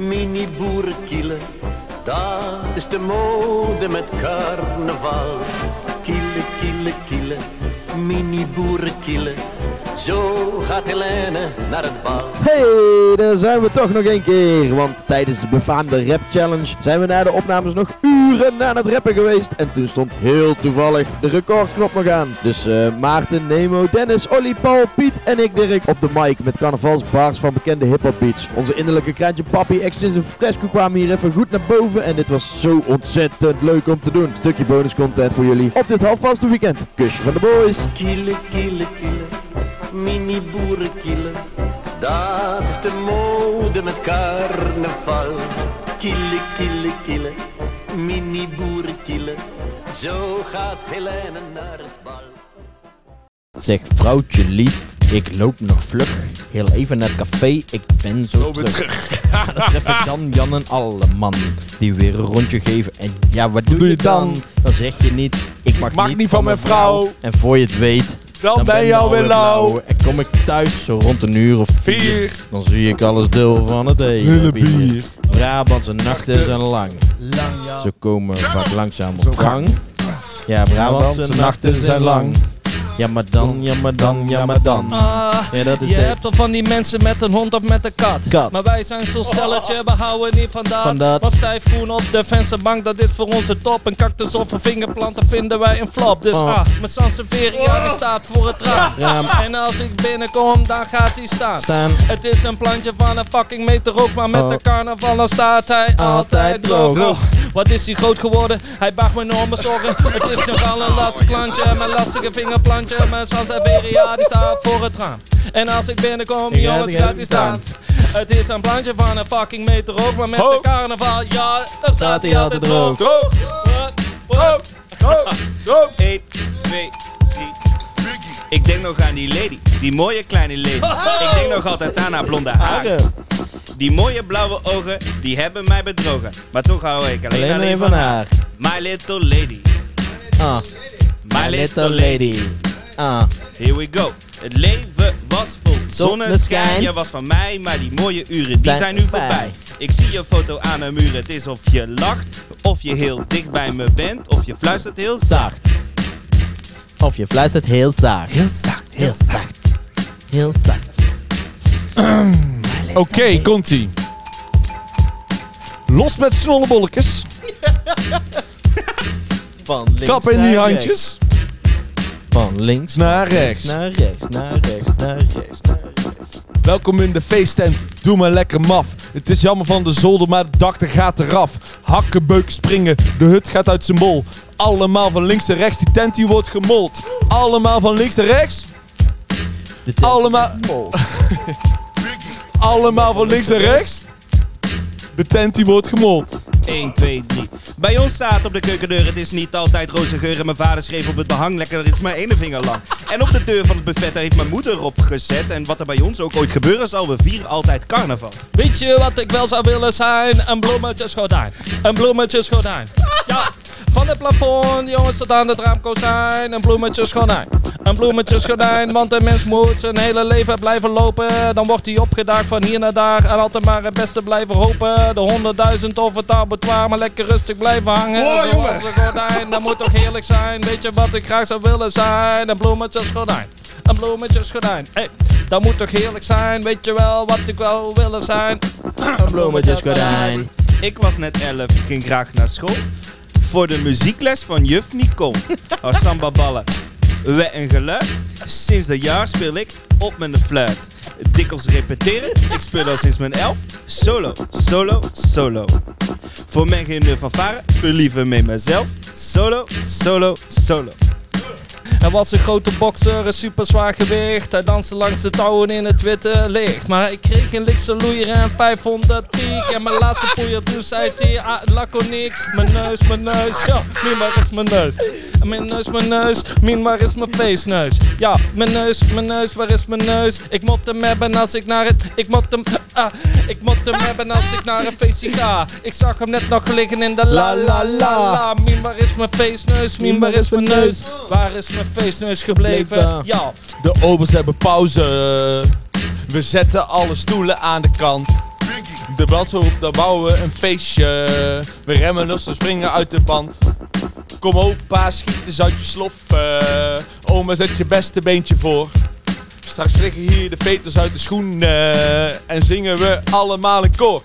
mini boerenkielen. Dat is de mode met carnaval. Kielen, kielen, kielen, mini boerenkielen. Zo gaat Helene naar het bal. Hey, daar zijn we toch nog een keer. Want tijdens de befaamde Rap Challenge zijn we na de opnames nog uren aan het rappen geweest. En toen stond heel toevallig de recordknop nog aan. Dus eh, Maarten, Nemo, Dennis, Olly, Paul, Piet en ik Dirk op de mic met carnavalsbars van bekende hip-hop beats. Onze innerlijke kraantje Papi, Extins en Fresco kwamen hier even goed naar boven. En dit was zo ontzettend leuk om te doen. Stukje bonus content voor jullie op dit halfvaste weekend. Kusje van de boys. Kielen, kielen, kielen, mini boerenkielen. Dat is de mode met carnaval. Kielen, kielen, kielen, mini boerenkielen. Zo gaat Helene naar het bal. Zeg vrouwtje lief, ik loop nog vlug. Heel even naar het café, ik ben zo terug. Dan tref ik dan Jan en Alleman. Die weer een rondje geven. En ja, wat doe, je dan? Dan zeg je niet, ik mag, Mag niet van mijn vrouw. En voor je het weet, Dan, ben je alweer lauw. En kom ik thuis zo rond een uur of vier. Vier. Dan zie ik alles deel van het hele bier. bier. Brabantse nachten zijn lang. Lang ja. Ze komen vaak langzaam op gang. Ja, Brabantse nachten zijn lang. Ja, maar dan, ja, maar dan, ja, maar dan. Ah, Ja, dat is je hebt al van die mensen met een hond of met een kat. Kat. Maar wij zijn zo'n stelletje, we houden niet van dat. Van dat. Groen op de vensterbank, dat is voor onze top. Een cactus of een vingerplant, dan vinden wij een flop. Dus Oh. ah, mijn Sansevieria die staat voor het raam. Ja, maar- En als ik binnenkom, dan gaat hij staan. Staan. Het is een plantje van een fucking meter ook, maar met Oh. de carnaval dan staat hij altijd droog. droog. Wat is hij groot geworden? Hij baagt me enorme zorgen. Het is nogal een lastig klantje, mijn lastige vingerplantje. Mijn die staat voor het raam. En als ik binnenkom, jongens, gaat hij staan. Het is een plantje van een fucking meter ook, maar met Ho. de carnaval, ja, dan staat hij altijd droog. Droog, droog, droog. 1, 2, 3. Ik denk nog aan die lady, die mooie kleine lady. Ik denk nog altijd aan haar blonde haren. Die mooie blauwe ogen, die hebben mij bedrogen. Maar toch hou ik alleen, Alleen van van haar. haar. My little lady, Ah, my little lady. Ah, Here we go. Het leven was vol zonneschijn. Je was van mij, maar die mooie uren die Zijn nu voorbij. Ik zie je foto aan een muur. Het is of je lacht, of je heel dicht bij me bent, of je fluistert heel zacht. Of je fluistert heel zacht. Heel zacht, Heel zacht. Heel zacht. Oké, komt-ie. Los met snollebolletjes. Van links Klappen in die rechts. handjes. Van links Naar rechts. naar rechts, naar rechts, naar rechts, naar rechts. Welkom in de feesttent, doe maar lekker maf. Het is jammer van de zolder, maar het dak er gaat eraf. Hakkenbeuken springen, de hut gaat uit zijn bol. Allemaal van links naar rechts, die tent die wordt gemold. Allemaal van links naar rechts, allemaal, allemaal van links naar rechts. De tent die wordt gemold. 1, 2, 3. Bij ons staat op de keukendeur, het is niet altijd roze geur. En mijn vader schreef op het behang, lekker, er is maar één vinger lang. En op de deur van het buffet, daar heeft mijn moeder op gezet. En wat er bij ons ook ooit gebeuren zal, we vieren altijd carnaval. Weet je wat ik wel zou willen zijn? Een bloemetjesgordijn. Een bloemetjesgordijn. Ja, van het plafond, jongens, tot aan het raamkozijn. Een bloemetjesgordijn. Een bloemetjesgordijn, want een mens moet zijn hele leven blijven lopen. Dan wordt hij opgedaagd van hier naar daar. En altijd maar het beste blijven hopen. De honderdduizend of het abattoir, maar lekker rustig blijven hangen. Zoals een gordijn, dat moet toch heerlijk zijn. Weet je wat ik graag zou willen zijn? Een bloemetjesgordijn. Een bloemetjesgordijn. Hey, dat moet toch heerlijk zijn. Weet je wel wat ik wel willen zijn? Een bloemetjesgordijn. Ik was net 11, ging graag naar school. Voor de muziekles van juf Nicole. Als samba ballen. Wet en geluid. Sinds dat jaar speel ik op mijn fluit. Dikwijls repeteren. Ik speel al sinds mijn elf. Solo, solo, solo. Voor mij geen fanfare. Speel liever met mezelf. Solo, solo, solo. Hij was een grote bokser, een super zwaar gewicht. Hij danste langs de touwen in het witte licht. Maar ik kreeg een likse loeier en 500 piek. En mijn laatste poeier, toen zei hij ah, laconiek. Mijn neus, mijn neus, ja, min waar is mijn neus? Mijn neus, mijn neus, min waar is mijn feestneus? Ja, mijn neus, mijn neus, waar is mijn neus? Ik moet hem hebben als ik naar het, ik moet hem, ah, ik moet hem hebben als ik naar een feestje ga. Ik zag hem net nog liggen in de la la la la. Min waar is mijn feestneus, min waar is mijn neus? Waar is mijn feestneus gebleven? Ja. De obers hebben pauze. We zetten alle stoelen aan de kant. De brandstof op, daar bouwen we een feestje. We remmen los, we springen uit de band. Kom opa, schiet eens uit je slof. oma, zet je beste beentje voor. Straks vliegen hier de veters uit de schoen. eh, en zingen we allemaal een koor.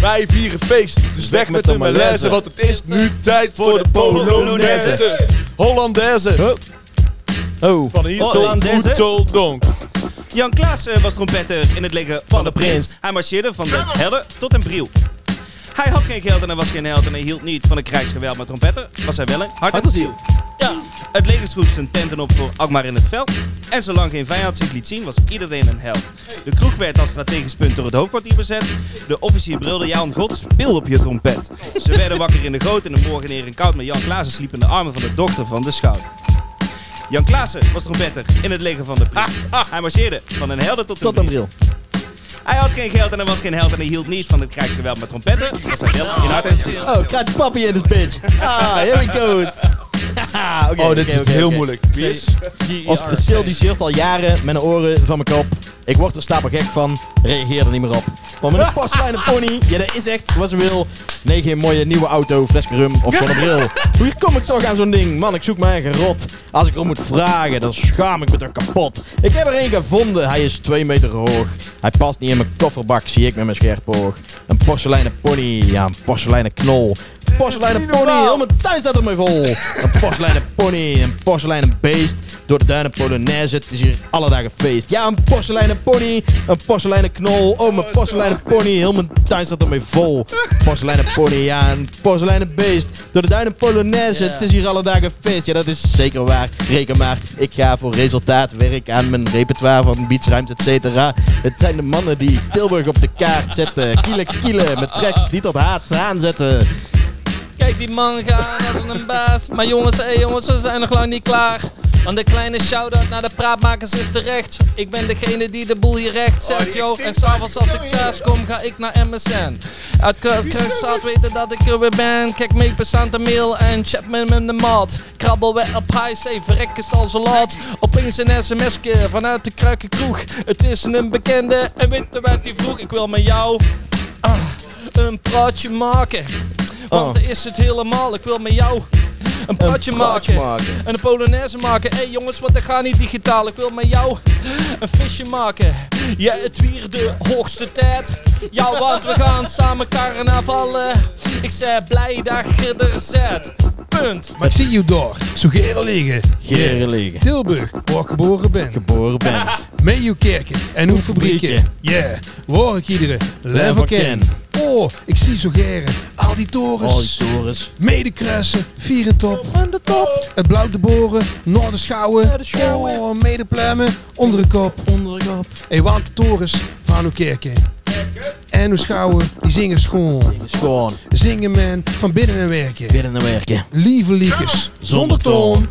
Wij vieren feest, dus weg met de malaise. Want het is nu tijd voor de Polonaise. Hollandaise. Oh. Van hier tot. Oeteldonk. Jan Klaassen was trompetter in het leger van de prins. Hij marcheerde van de Helle tot en Briel. Hij had geen geld en hij was geen held en hij hield niet van een krijgsgeweld. Maar trompetter was hij wel een hart en ziel. Ja. Het leger schroef zijn tenten op voor Alkmaar in het veld. En zolang geen vijand zich liet zien, was iedereen een held. De kroeg werd als strategisch punt door het hoofdkwartier bezet. De officier brulde, ja om god, speel op je trompet. Ze werden wakker in de goot en de morgen neer in koud. Maar Jan Klaassen sliep in de armen van de dochter van de schout. Jan Klaassen was trompetter in het leger van de prins. Hij marcheerde van een helder tot een Tot een bril. Hij had geen geld en hij was geen held en hij hield niet van het krijgsgeweld met trompetten. Was hij wel in hart en ziel. Oh, krijgt papi in this bitch. Ah, here we go. Oké, Oh, dit is heel moeilijk. Wie is? Ons Priscil die zeurt al jaren met een oren van mijn kop. Ik word er stapelgek van, reageer er niet meer op. Want met een porseleinen pony, ja dat is echt wat ze wil. Nee, geen mooie nieuwe auto, flesje rum of zonnebril. Hoe kom ik toch aan zo'n ding? Man, ik zoek mij eigen rot. Als ik erom moet vragen, dan schaam ik me toch kapot. Ik heb er één gevonden, hij is twee meter hoog. Hij past niet in mijn kofferbak, zie ik met mijn scherp oog. Een porseleinen pony, ja een porseleinen knol. Porseleinen pony, heel mijn tuin staat ermee vol. Een porseleinen pony, een porseleinen beest. Door de duinen Polonaise, het is hier alle dagen feest. Ja, een porseleinen pony, een porseleinen knol. Oh, mijn porseleinen pony, heel mijn tuin staat ermee vol. Porseleinen pony, ja, een porseleinen beest. Door de duinen Polonaise, het is hier alle dagen feest. Ja, dat is zeker waar. Reken maar, ik ga voor resultaat werk aan mijn repertoire van beachruimte, et cetera. Het zijn de mannen die Tilburg op de kaart zetten. Kielen, kielen, met tracks die tot haat aanzetten. Kijk die man gaan als een baas. Maar jongens, hé jongens, we zijn nog lang niet klaar. Want de kleine shout-out naar de praatmakers is terecht. Ik ben degene die de boel hier recht zet, yo. En s'avonds als ik thuis kom, ga ik naar MSN. Uit Kruisstraat weten dat ik er weer ben. Kijk mee per aan mail en chat met me de maat. Krabbel weer op high, say, verrek is al zo laat. Opeens een sms'je vanuit de kruikenkroeg. Het is een bekende en je wat die vroeg? Ik wil met jou ah, een praatje maken. Want Oh. er is het helemaal, ik wil met jou een praatje maken. En een Polonaise maken. Hé hey jongens, want dat gaat niet digitaal. Ik wil met jou een visje maken. Ja, het weer de hoogste tijd. Ja, want we gaan samen carnavallen. Ik zei blij dat je er zit. Punt. Maar ik zie je door, zo geren liggen. Geren liggen. Tilburg, waar ik geboren ben. Geboren ben. Met uw kerken en uw fabrieken. fabrieken. Yeah, waar ik iedere level ken. Oh, ik zie zo geren, al die torens. Al die torens. Medekruisen, vieren top. Aan de top. Het blauw de boren, noord de schouwen. Oh, medeplemmen, onder de kop. Onder de kop. Hey, want de torens van uw kerken. En uw schouwen, die zingen schoon. Schoon. Zingen men van binnen en werken. Binnen naar werken. Lieve liekes, zonder toon.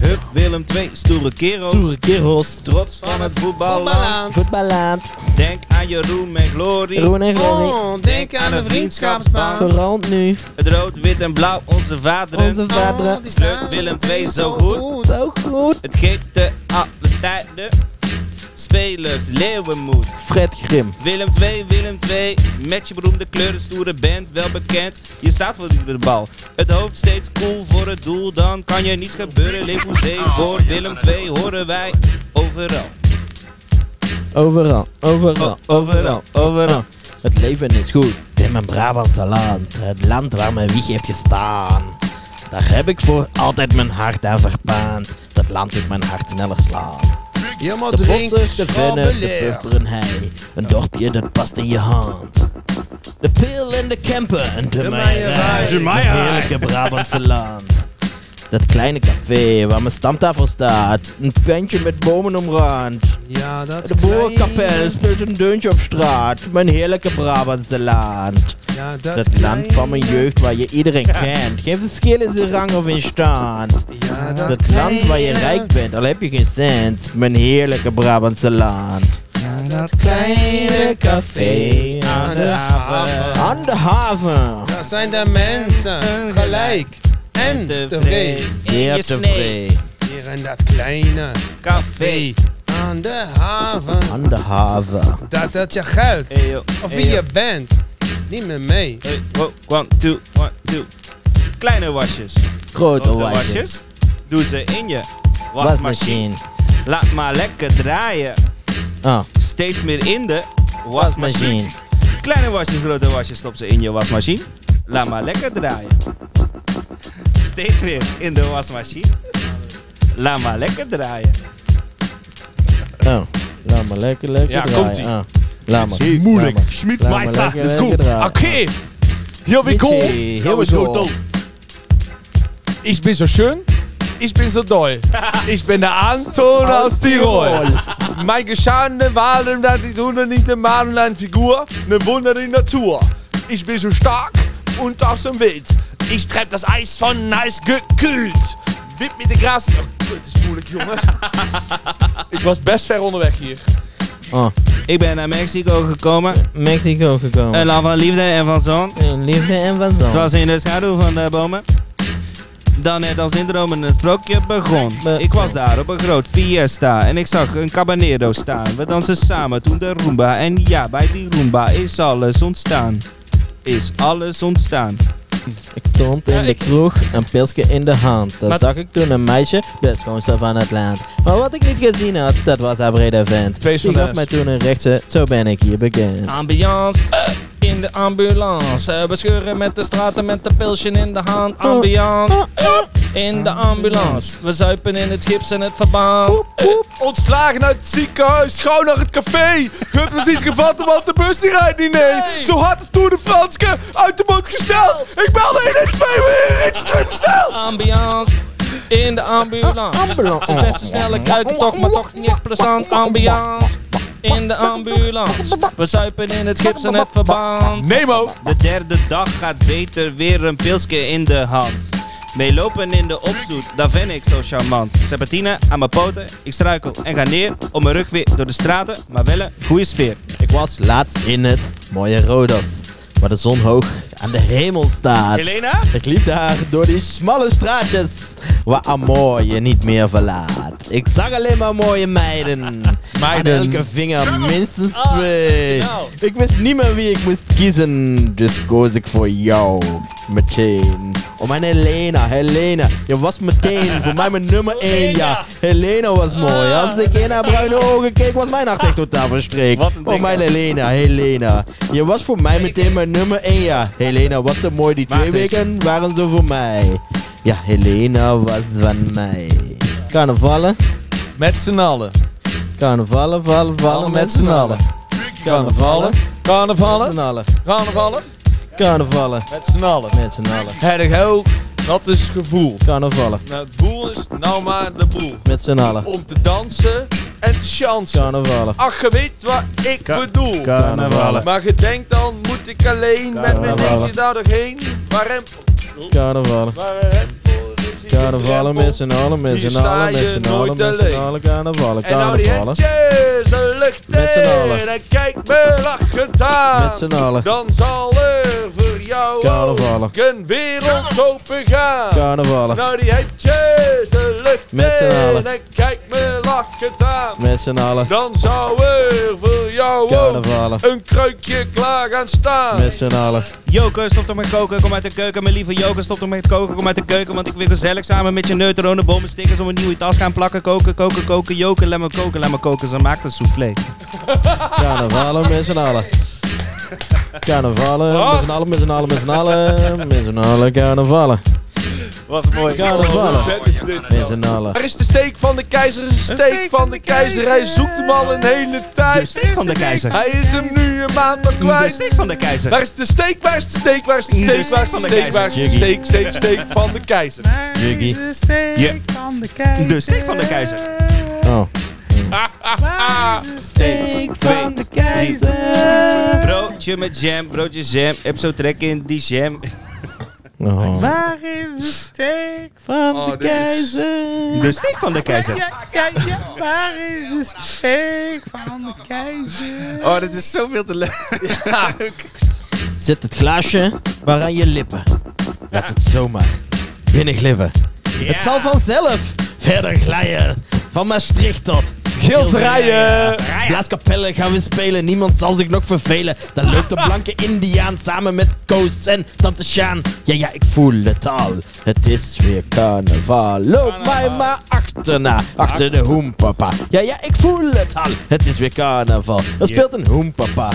Hup, Willem 2, stoere kerels. Toere kerels. Trots van het voetballand. Voetballand. Denk aan je roem en glorie. Roen en glorie. Oh, denk aan de vriendschapsbaan. Vooral nu. Het rood, wit en blauw, onze vaderen. Onze vaderen. Leuk Willem 2 zo goed. Zo goed. Het geeft de alle tijden. Spelers, leeuwenmoed. Fred Grim. Willem 2, Willem 2. Met je beroemde kleuren, stoere band, wel bekend. Je staat voor de bal. Het hoofd steeds cool voor het doel. Dan kan je niets gebeuren. Leef hoezee voor Willem 2 horen wij overal. Overal. Overal. O- overal, overal. Het leven is goed in mijn Brabantse land. Het land waar mijn wieg heeft gestaan. Daar heb ik voor altijd mijn hart aan verpaand. Dat land doet mijn hart sneller slaan. Maar De bossen, de vennen, de schrabbeleer. purperen hei. Een dorpje dat past in je hand. De pil en de kempen en de, meierij. De heerlijke Brabantse land. Dat kleine café waar mijn stamtafel staat. Een pentje met bomen omrand. Ja, dat De boerenkapel speelt een deuntje op straat. Mijn heerlijke Brabantse land. Ja, dat, Dat land van mijn jeugd waar je iedereen kent. Geen verschil in de rang of in stand. Ja, dat, Dat land waar je rijk bent, al heb je geen cent. Mijn heerlijke Brabantse land. dat Kleine café aan de haven. Aan de haven. Daar zijn de mensen gelijk en tevreden. In Zeer je snee. Hier in dat kleine Café. aan de haven. Aan de haven. Dat dat je geld. Hey, yo. Of wie je bent. Niet meer mee. Hey, one, two, one, two. Kleine wasjes. Grote Grote wasjes. wasjes. Doe ze in je wasmachine. Laat maar lekker draaien. Ah, Steeds meer in de wasmachine. Kleine wasjes, grote wasjes, stop ze in je wasmachine. Laat maar lekker draaien. Steeds meer in de wasmachine. Laat maar lekker draaien. oh. Laat maar lekker, lekker Ja, draaien. komt-ie. Ah, laat maar. Moeilijk. Maar Let's lekker, go. draaien. Okay. Here we go. Here we go. Ich bin so schön. Ich bin so doll. Ich bin der Anton aus Tirol. Mein geschadene Wahlen, die tun nicht im Malen eine Figur, eine Wunder in Natur. Ich bin so stark und aus dem Wild. Ich treib das Eis von Eis gekühlt. Wip mit de Gras. Oh, het is moeilijk, jongen. Ik was best ver onderweg hier. Oh, Ik ben naar Mexico gekomen. Mexico gekomen. Een land van liefde en van zon. Liefde en van zon. Het was in de schaduw van de bomen. Dan net als in dromen een sprookje begon. Be- Ik was daar op een groot fiesta en ik zag een cabanero staan. We dansen samen toen de Roomba. En ja, bij die Roomba is alles ontstaan. Is alles ontstaan. Ik stond in Ja, de ik- kroeg, een pilsje in de hand. Maar- zag ik toen een meisje, de schoonste van het land. Maar wat ik niet gezien had, dat was haar brede vent. Die gaf mij toen een rechtse, zo ben ik hier bekend. Ambiance eh, in de ambulance. Eh, We scheuren met de straten met de pilsje in de hand. Ambiance eh, in de ambulance. We zuipen in het gips en het verband. Ontslagen uit het ziekenhuis, gauw naar het café. Hebt nog iets gevat, want de bus die rijdt niet, nee. Zo hard toen de Franske uit de boot gesteld. Ik belde 112, weer iets teruggesteld. Ambiance in de ambulance. Het is best een snelle kruikentocht, maar toch niet echt plezant. Ambiance in de ambulance. We zuipen in het gips en het verband. Nemo. De derde dag gaat beter, weer een pilsje in de hand. Meelopen in de opstoet, dat vind ik zo charmant. Serpentine aan mijn poten, ik struikel en ga neer. Op mijn rug weer door de straten, maar wel een goede sfeer. Ik was laatst in het mooie Rodos, waar de zon hoog aan de hemel staat. Helena? Ik liep daar door die smalle straatjes, waar Amor je niet meer verlaat. Ik zag alleen maar mooie meiden. Meiden. Aan elke vinger minstens Ah, twee. nou. Ik wist niet meer wie ik moest kiezen, dus koos ik voor jou. Meteen. Oh mijn Helena, Helena. Je was meteen voor mij mijn nummer 1, ja. Helena was mooi. Als ik in haar bruine ogen keek, was mijn hart echt totaal verstreekt. Een Oh mijn? Helena, Helena. Je was voor mij meteen mijn nummer 1, ja. Helena, wat zo mooi. Die twee weken waren zo voor mij. Ja, Helena was van mij. Carnavallen, Met z'n allen. carnavallen, vallen, vallen met z'n allen. Carnavallen. Met Carnavallen. z'n allen. Carnavallen. Carnavallen, Met z'n allen. met z'n allen. Dat is gevoel. Carnavallen, Nou, het voel is nou maar de boel. met z'n allen. Om te dansen en te chansen. Carnavallen. Ach, je weet wat ik bedoel. Carnavallen. Maar je denkt dan, moet ik alleen met mijn Carnavallen. eentje daar doorheen? Waar hem, Carnavallen. waar een rempel is hier Carnavallen met z'n allen, met z'n allen, met z'n allen, nooit met z'n alleen. allen, carnavallen, En nou die carnavallen. de lucht Met z'n allen. in en kijk me lachend aan. Met z'n allen, Dan zal er voor jou Carnavallen. ook een wereld open gaan. carnavallen, Nou die handjes de lucht Met z'n allen. en kijk me lachend aan. met z'n allen, Dan zou er voor jou ook een kruikje klaar gaan staan. met z'n allen. Joke, stop toch met koken, kom uit de keuken. Mijn lieve Joke, stop toch met koken, kom uit de keuken. Want ik wil gezellig samen met je neutronen bommen stickers om een nieuwe tas gaan plakken. Koken, koken, koken, joken, laat me koken, laat me koken. Ze maakt een soufflé. Carnavallen met z'n allen. Carnavallen, met z'n allen, met z'n allen, met z'n allen, met z'n allen, carnavallen. Was mooi. Carnavallen, met z'n allen. Waar is de steek van de keizer? Is de steek van de keizer? Hij zoekt hem al een hele De tijd. steek van de keizer. Hij is hem nu een maand al De kwijt. steek van de keizer. Waar is de steek? Waar is de steek? Waar is de steek? Waar is de steek? Waar is de steek? Steek, steek van de keizer. Jiggy. De steek van de keizer. Oh. Steek van de keizer. Broodje met jam, broodje jam. Heb zo trek in die jam. oh. Waar is de steek? Van Oh, de keizer. De steek van de keizer. Ja, ja, ja. Waar is de steek van de keizer? Oh, dit is zoveel te leuk. Zet het glaasje waaraan je lippen. Laat het zomaar binnenglippen. Het zal vanzelf verder glijden. Van Maastricht tot Schilderijen. Blaaskapellen gaan we spelen, niemand zal zich nog vervelen. Dan loopt de blanke indiaan samen met Koos en Tante Sjaan. Ja, ja, ik voel het al, het is weer carnaval. Loop mij maar achterna, achter de hoempapa. Ja, ja, ik voel het al, het is weer carnaval. Er speelt een hoempapa.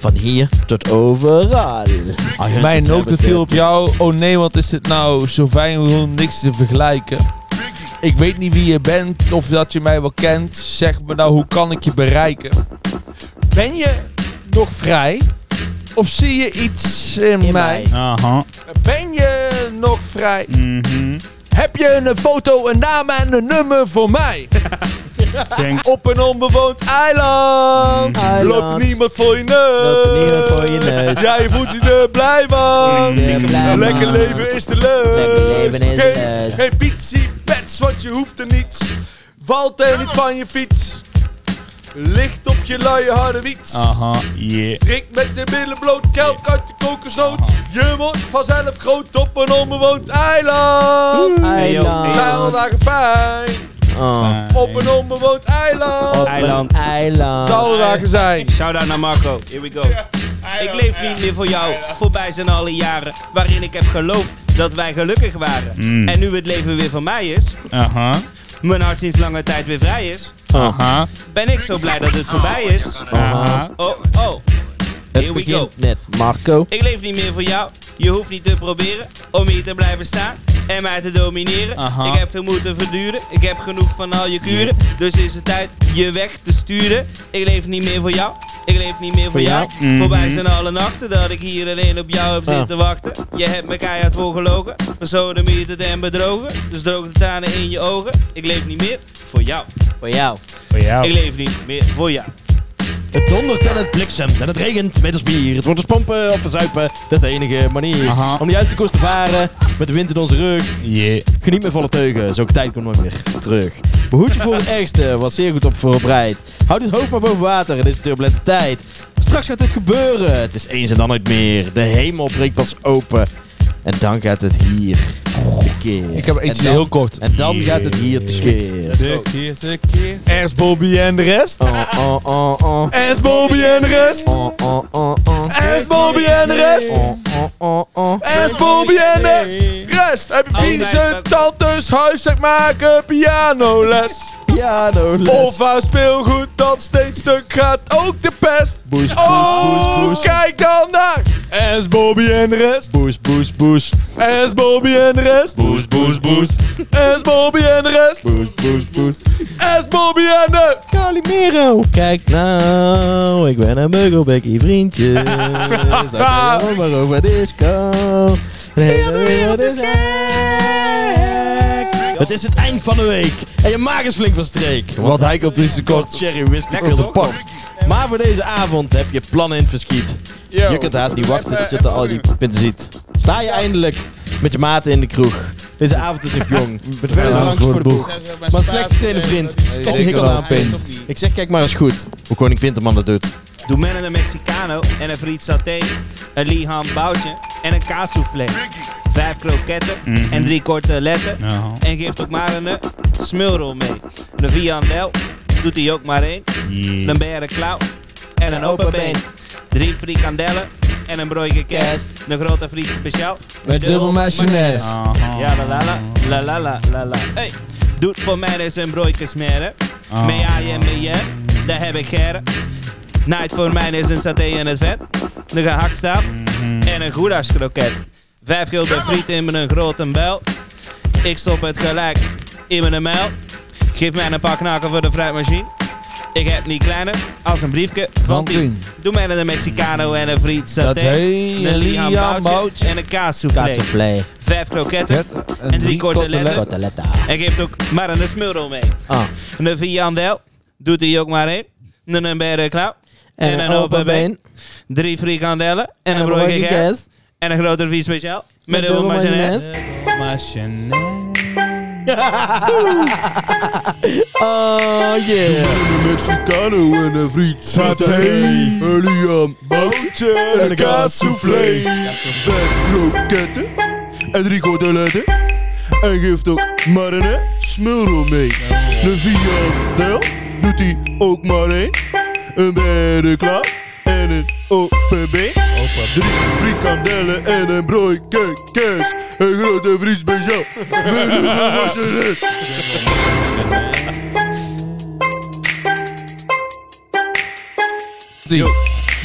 Van hier tot overal. Ah, Mijn noten viel op jou. Oh nee, wat is het nou? Zo fijn gewoon niks te vergelijken. Ik weet niet wie je bent of dat je mij wel kent. Zeg me nou, hoe kan ik je bereiken? Ben je nog vrij? Of zie je iets in, In mij? mij. Aha. Ben je nog vrij? Mhm. Heb je een foto, een naam en een nummer voor mij? Denk Op een onbewoond eiland. Eiland. Loopt niemand voor je neus. Ja, je voelt je er blij van. Van. Lekker leven is de leus. Lekker leven is de geen. Geen pietie, pets, want je hoeft er niets. Valt er niet van je fiets. Ligt op je luie harde wiets. Aha, yeah. Drink met de billen bloot, kelk uit de kokosnoot. Je wordt vanzelf groot op een onbewoond eiland. Eiland. Dagen fijn. Oh. Op een onbewoond eiland. Op Eiland. een eiland. Zal alle dagen zijn. Shout-out naar Marco. Here we go. Ik leef niet meer voor jou. Voorbij zijn alle jaren waarin ik heb geloofd dat wij gelukkig waren. En nu het leven weer van mij is, Aha. mijn hart sinds lange tijd weer vrij is, Aha. ben ik zo blij dat het voorbij is. Aha. Oh, oh. Het Here we go. net, Marco. Ik leef niet meer voor jou. Je hoeft niet te proberen om hier te blijven staan en mij te domineren. Aha. Ik heb veel moeten verduren. Ik heb genoeg van al je kuren. Dus is het tijd je weg te sturen. Ik leef niet meer voor jou. Ik leef niet meer voor, jou. Mhm. Voorbij zijn alle nachten dat ik hier alleen op jou heb Ah. zitten wachten. Je hebt me keihard voorgelogen. Besodemieterd en bedrogen. Dus droog de tranen in je ogen. Ik leef niet meer voor jou. Voor jou. Voor jou. Ik leef niet meer voor jou. Het dondert en het bliksemt en het regent met ons bier. Het wordt dus pompen of verzuipen, dat is de enige manier. Aha. Om de juiste koers te varen, met de wind in onze rug. Yeah. Geniet met volle teugen, zulke tijd komt nooit meer terug. Behoed je voor het ergste, wat zeer goed op voorbereid. Houd het hoofd maar boven water in deze turbulente tijd. Straks gaat dit gebeuren, het is eens en dan nooit meer. De hemel breekt pas open. En dan gaat het hier tekeer. Ik heb dan- heel kort. En dan gaat het hier tekeer. Tekeer, tekeer. Er is Bobby en de rest. Oh, oh, oh, oh. Er is Bobby en de rest. Oh, oh, oh, oh. Er is Bobby en de rest. Oh, oh, oh, oh. Er is Bobby en de rest. Heb je vrienden, tantes, huiswerk maken, pianoles. Piano les. Of aan speelgoed dat steeds stuk gaat, ook de pest. Boes, boes, Oh, boes, kijk dan naar. Is Bobby en de rest. Boes, boes, boes. Is Bobby en de rest. Boes, boes, boes. Is Bobby en de rest. Boes, boes, boes. Is Bobby en de... Calimero. Kijk nou, ik ben een Muggelbekkie vriendje. Allemaal maar over disco. De hele wereld is gek. Het is het eind van de week en je maag is flink van streek. Wat hij op is te kort. Cherry whisky op toch? pot. Maar voor deze avond heb je plannen in het verschiet. Je kunt haast niet wachten tot je er al die punten ziet. Sta je eindelijk met je maten in de kroeg. Deze avond is nog jong. Met vele drankjes voor de boeg. Maar slecht geschreven vriend. Krijg je hikkel aan een pint. Ik zeg kijk maar eens goed. Hoe koning Winterman dat doet. Doe men een Mexicano en een friet saté, een lieham boutje en een kaassoufflé. Vijf kroketten en drie korte letten. En geeft ook maar een eh, smulrol mee. Een viandel doet hij ook maar één. Yeah. Een berenklauw en een open been. Drie frikandellen en een broodje kerst. Een grote friet speciaal. Met dubbel mayonaise. Ja, la la la, la la la la la. Hey, doet voor mij eens een broodje smeren. Ah. Mee aaien, mee je, daar heb ik geren. Night voor mij is een saté in het vet. Een gehaktstaaf en een goedagskroket. Vijf gulden friet in mijn grote bel. Ik stop het gelijk in mijn mijl. Geef mij een paar knaken voor de fruitmachine. Ik heb niet kleiner als een briefje van Van 10. tien. Doe mij een Mexicano en een friet saté. Een een liam liam boutje en een kaassoufflé. Vijf kroketten En drie korte letters. Koteletta. en geeft ook maar een smulrol mee. Ah. Een viandel doet hij ook maar één. Een berenklauw En een open been. Drie frikandellen en een broodje kerst. En een grote vies speciaal. Met een mayonaise. Oh yeah. Een Mexicano en een friet saté. Een liam boutje en een kaassoufflé. Vijf kroketten en drie koteletten. En geeft ook maar een smulrol mee. Een viandel doet hij ook maar één. Een beide klaar en een been. Drie frikandellen en een broodje kaas. Een grote vries. Met een mayonaise.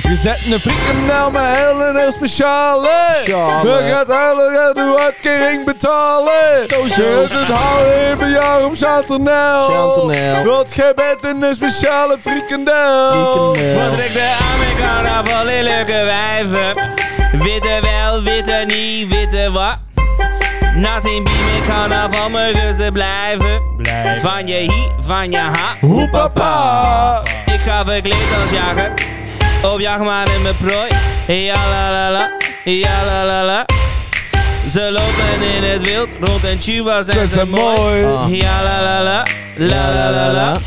Je zet een frikandel met heel een heel speciale. Je gaat huilen, de uitkering betalen. Zo, hebt het houden in per jaar om Chantanel. Chantanel. Want jij bent een speciale frikandel. Wat trekt de Amerikanen van lelijke wijven? Witte wel, witte niet, witte wat? Nothing be me carnaval, mogen ze blijven. Van je hi, van je ha. Hoe papa. Ik ga verkleed als jager. Op jacht maar in mijn prooi. Ja la la la, ja la la la. Ze lopen in het wild, rond en en Dat ze mooi. Ah. Ja la la la, la la la la.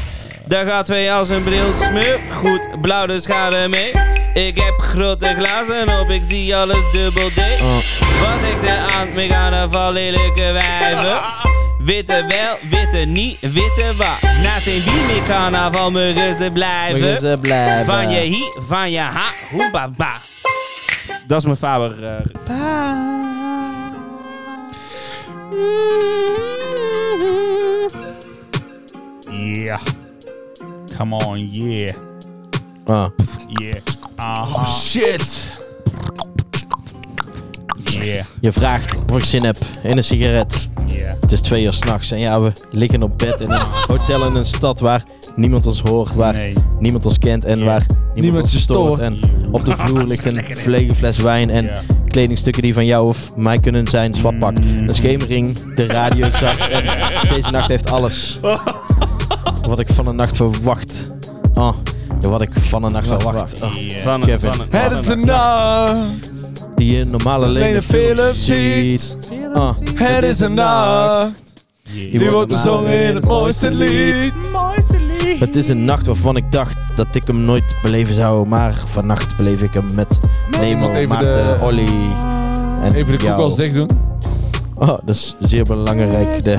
Daar gaat twee als een bril smeur. Goed, blauw dus ga er mee. Ik heb grote glazen op, ik zie alles dubbel D. Ah. Wat ik de aan me gaan lelijke wijven. Witte wel, witte niet, witte wat. Na een bimi carnaval mogen ze blijven. Mogen ze blijven. Van je hi, van je ha, hoe ba ba. Dat is mijn Faber. eh, Yeah. Come on, yeah. Ah. Yeah. Oh shit. Yeah. Je vraagt of ik zin heb in een sigaret. Yeah. Het is twee uur s'nachts en ja, we liggen op bed in een hotel in een stad waar niemand ons hoort, waar Nee. niemand ons kent en waar niemand, Niemand ons je stoort. stoort. En op de vloer ligt een verlegen fles wijn en kledingstukken die van jou of mij kunnen zijn. Zwatpak, een schemering, de radio zacht en deze nacht heeft alles. Wat ik van een nacht verwacht. Oh, wat ik van een nacht verwacht. Oh, van Kevin. Het is de nacht. Die je normaal alleen in films ziet. Oh, Het is een nacht. Die wordt bezongen in het mooiste lied. Het is een nacht waarvan ik dacht dat ik hem nooit beleven zou, maar vannacht beleef ik hem met Nemo, Even Maarten, de- Olly en Even de koelkast dicht doen. Oh, dat is zeer belangrijk. De,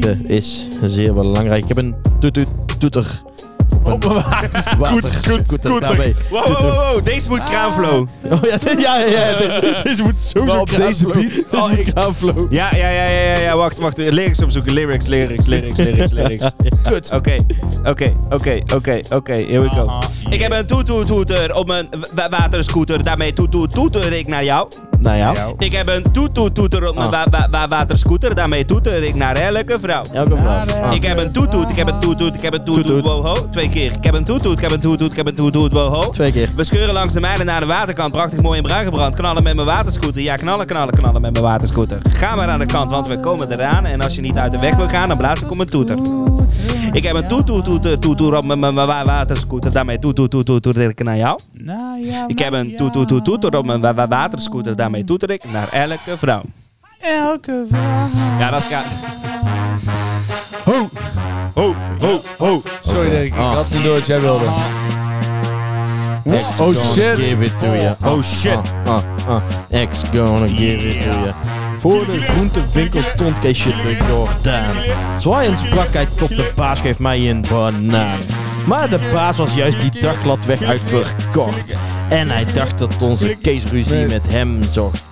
de is zeer belangrijk. Ik heb een toet toet toeter. Op een waterscooter. Wow, wow, wow, wow, deze moet kraanflow. Oh ja, ja, ja, ja. Deze, deze moet zo Maar op deze beat? Deze moet kraanflow. Ja, ja, ja, ja, ja, ja, wacht, wacht. Lyrics opzoeken. Lyrics, lyrics, lyrics, lyrics, lyrics. Kut. Oké, oké, oké, oké, oké, here we go. Aha, Ik heb een toetoetoeter op mijn wa- waterscooter. Daarmee toetoetoeter ik naar jou. Nou ja, Ik heb een toetoetoeter op mijn Ah. wa- wa- wa- waterscooter. Daarmee toeter ik naar elke vrouw. elke vrouw. Ah. Ik heb een toetoet, ik heb een toetoet, ik heb een toetoet, Toetoet. wow ho. Twee keer. Ik heb een toetoet, ik heb een toetoet, ik heb een toetoet, wow ho. Twee keer. We scheuren langs de mijnen naar de waterkant. Prachtig mooi in bruin gebrand. Knallen met mijn waterscooter. Ja, knallen, knallen, knallen met mijn waterscooter. Ga maar aan de kant, want we komen eraan. En als je niet uit de weg wil gaan, dan blaas ik op mijn toeter. Ik heb een toetoet, toeter, toeter op mijn mijn- mijn wa- waterscooter. Daarmee toetoet, toetoet, toeter ik naar jou. Nou ja, Ik heb een toetoet, toetoet, toeter op mijn wa- wa- waterscooter. Daarmee toeter ik naar elke vrouw. Elke vraag. Ja, dat is ka- Ho! Ho, ho, ho. Sorry Dirk, ik Ah. had niet door wat jij wilde. Oh, gonna shit. Give it to you. Oh, shit. Ex gonna give it to you. Voor de groentewinkel stond Keesje de Jordaan. Zwaaiend sprak hij tot de baas geeft mij een banaan. Maar de baas was juist die dag gladweg uitverkocht. En hij dacht dat onze Kees ruzie met hem zocht.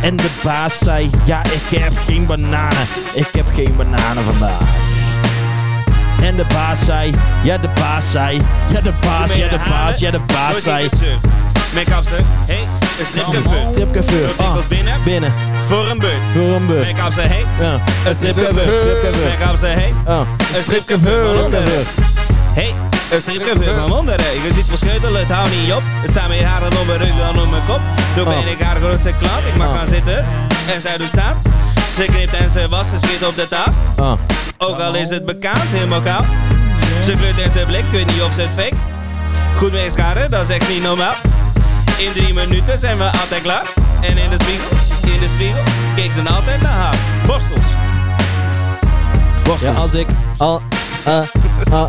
En de baas zei, ja ik heb geen bananen. Ik heb geen bananen vandaag. En de baas zei, ja de baas zei, ja de baas, ja de baas, ja de baas zei. Make-up ze. Hey, een. Loopt dikwijls Ah, binnen. binnen. Voor een beurt. Voor een beurt. Make-up ze. Hey, Ja. een. Stripcoiffeur. Make-up ze. Hey, Ah. een onderen. Hey, een stripcoiffeur van onderen. Je ziet verscheutelen, het houdt niet op. Het staan meer haren op mijn rug dan op mijn kop. Toen ben Ah. ik haar grootste klant. Ik mag Ah. gaan zitten. En zij doet staan. Ze knipt en ze was, ze schiet op de taast. Ah. Ook al is het bekend, helemaal koud. Ze kleurt in zijn blik, ik weet niet of ze het fake. Goed meescharen, dat is echt niet normaal. In drie minuten zijn we altijd klaar. En in de spiegel, in de spiegel, keek ze altijd naar haar. Borstels. Ja, Borstels. als ik, al, ah, ah,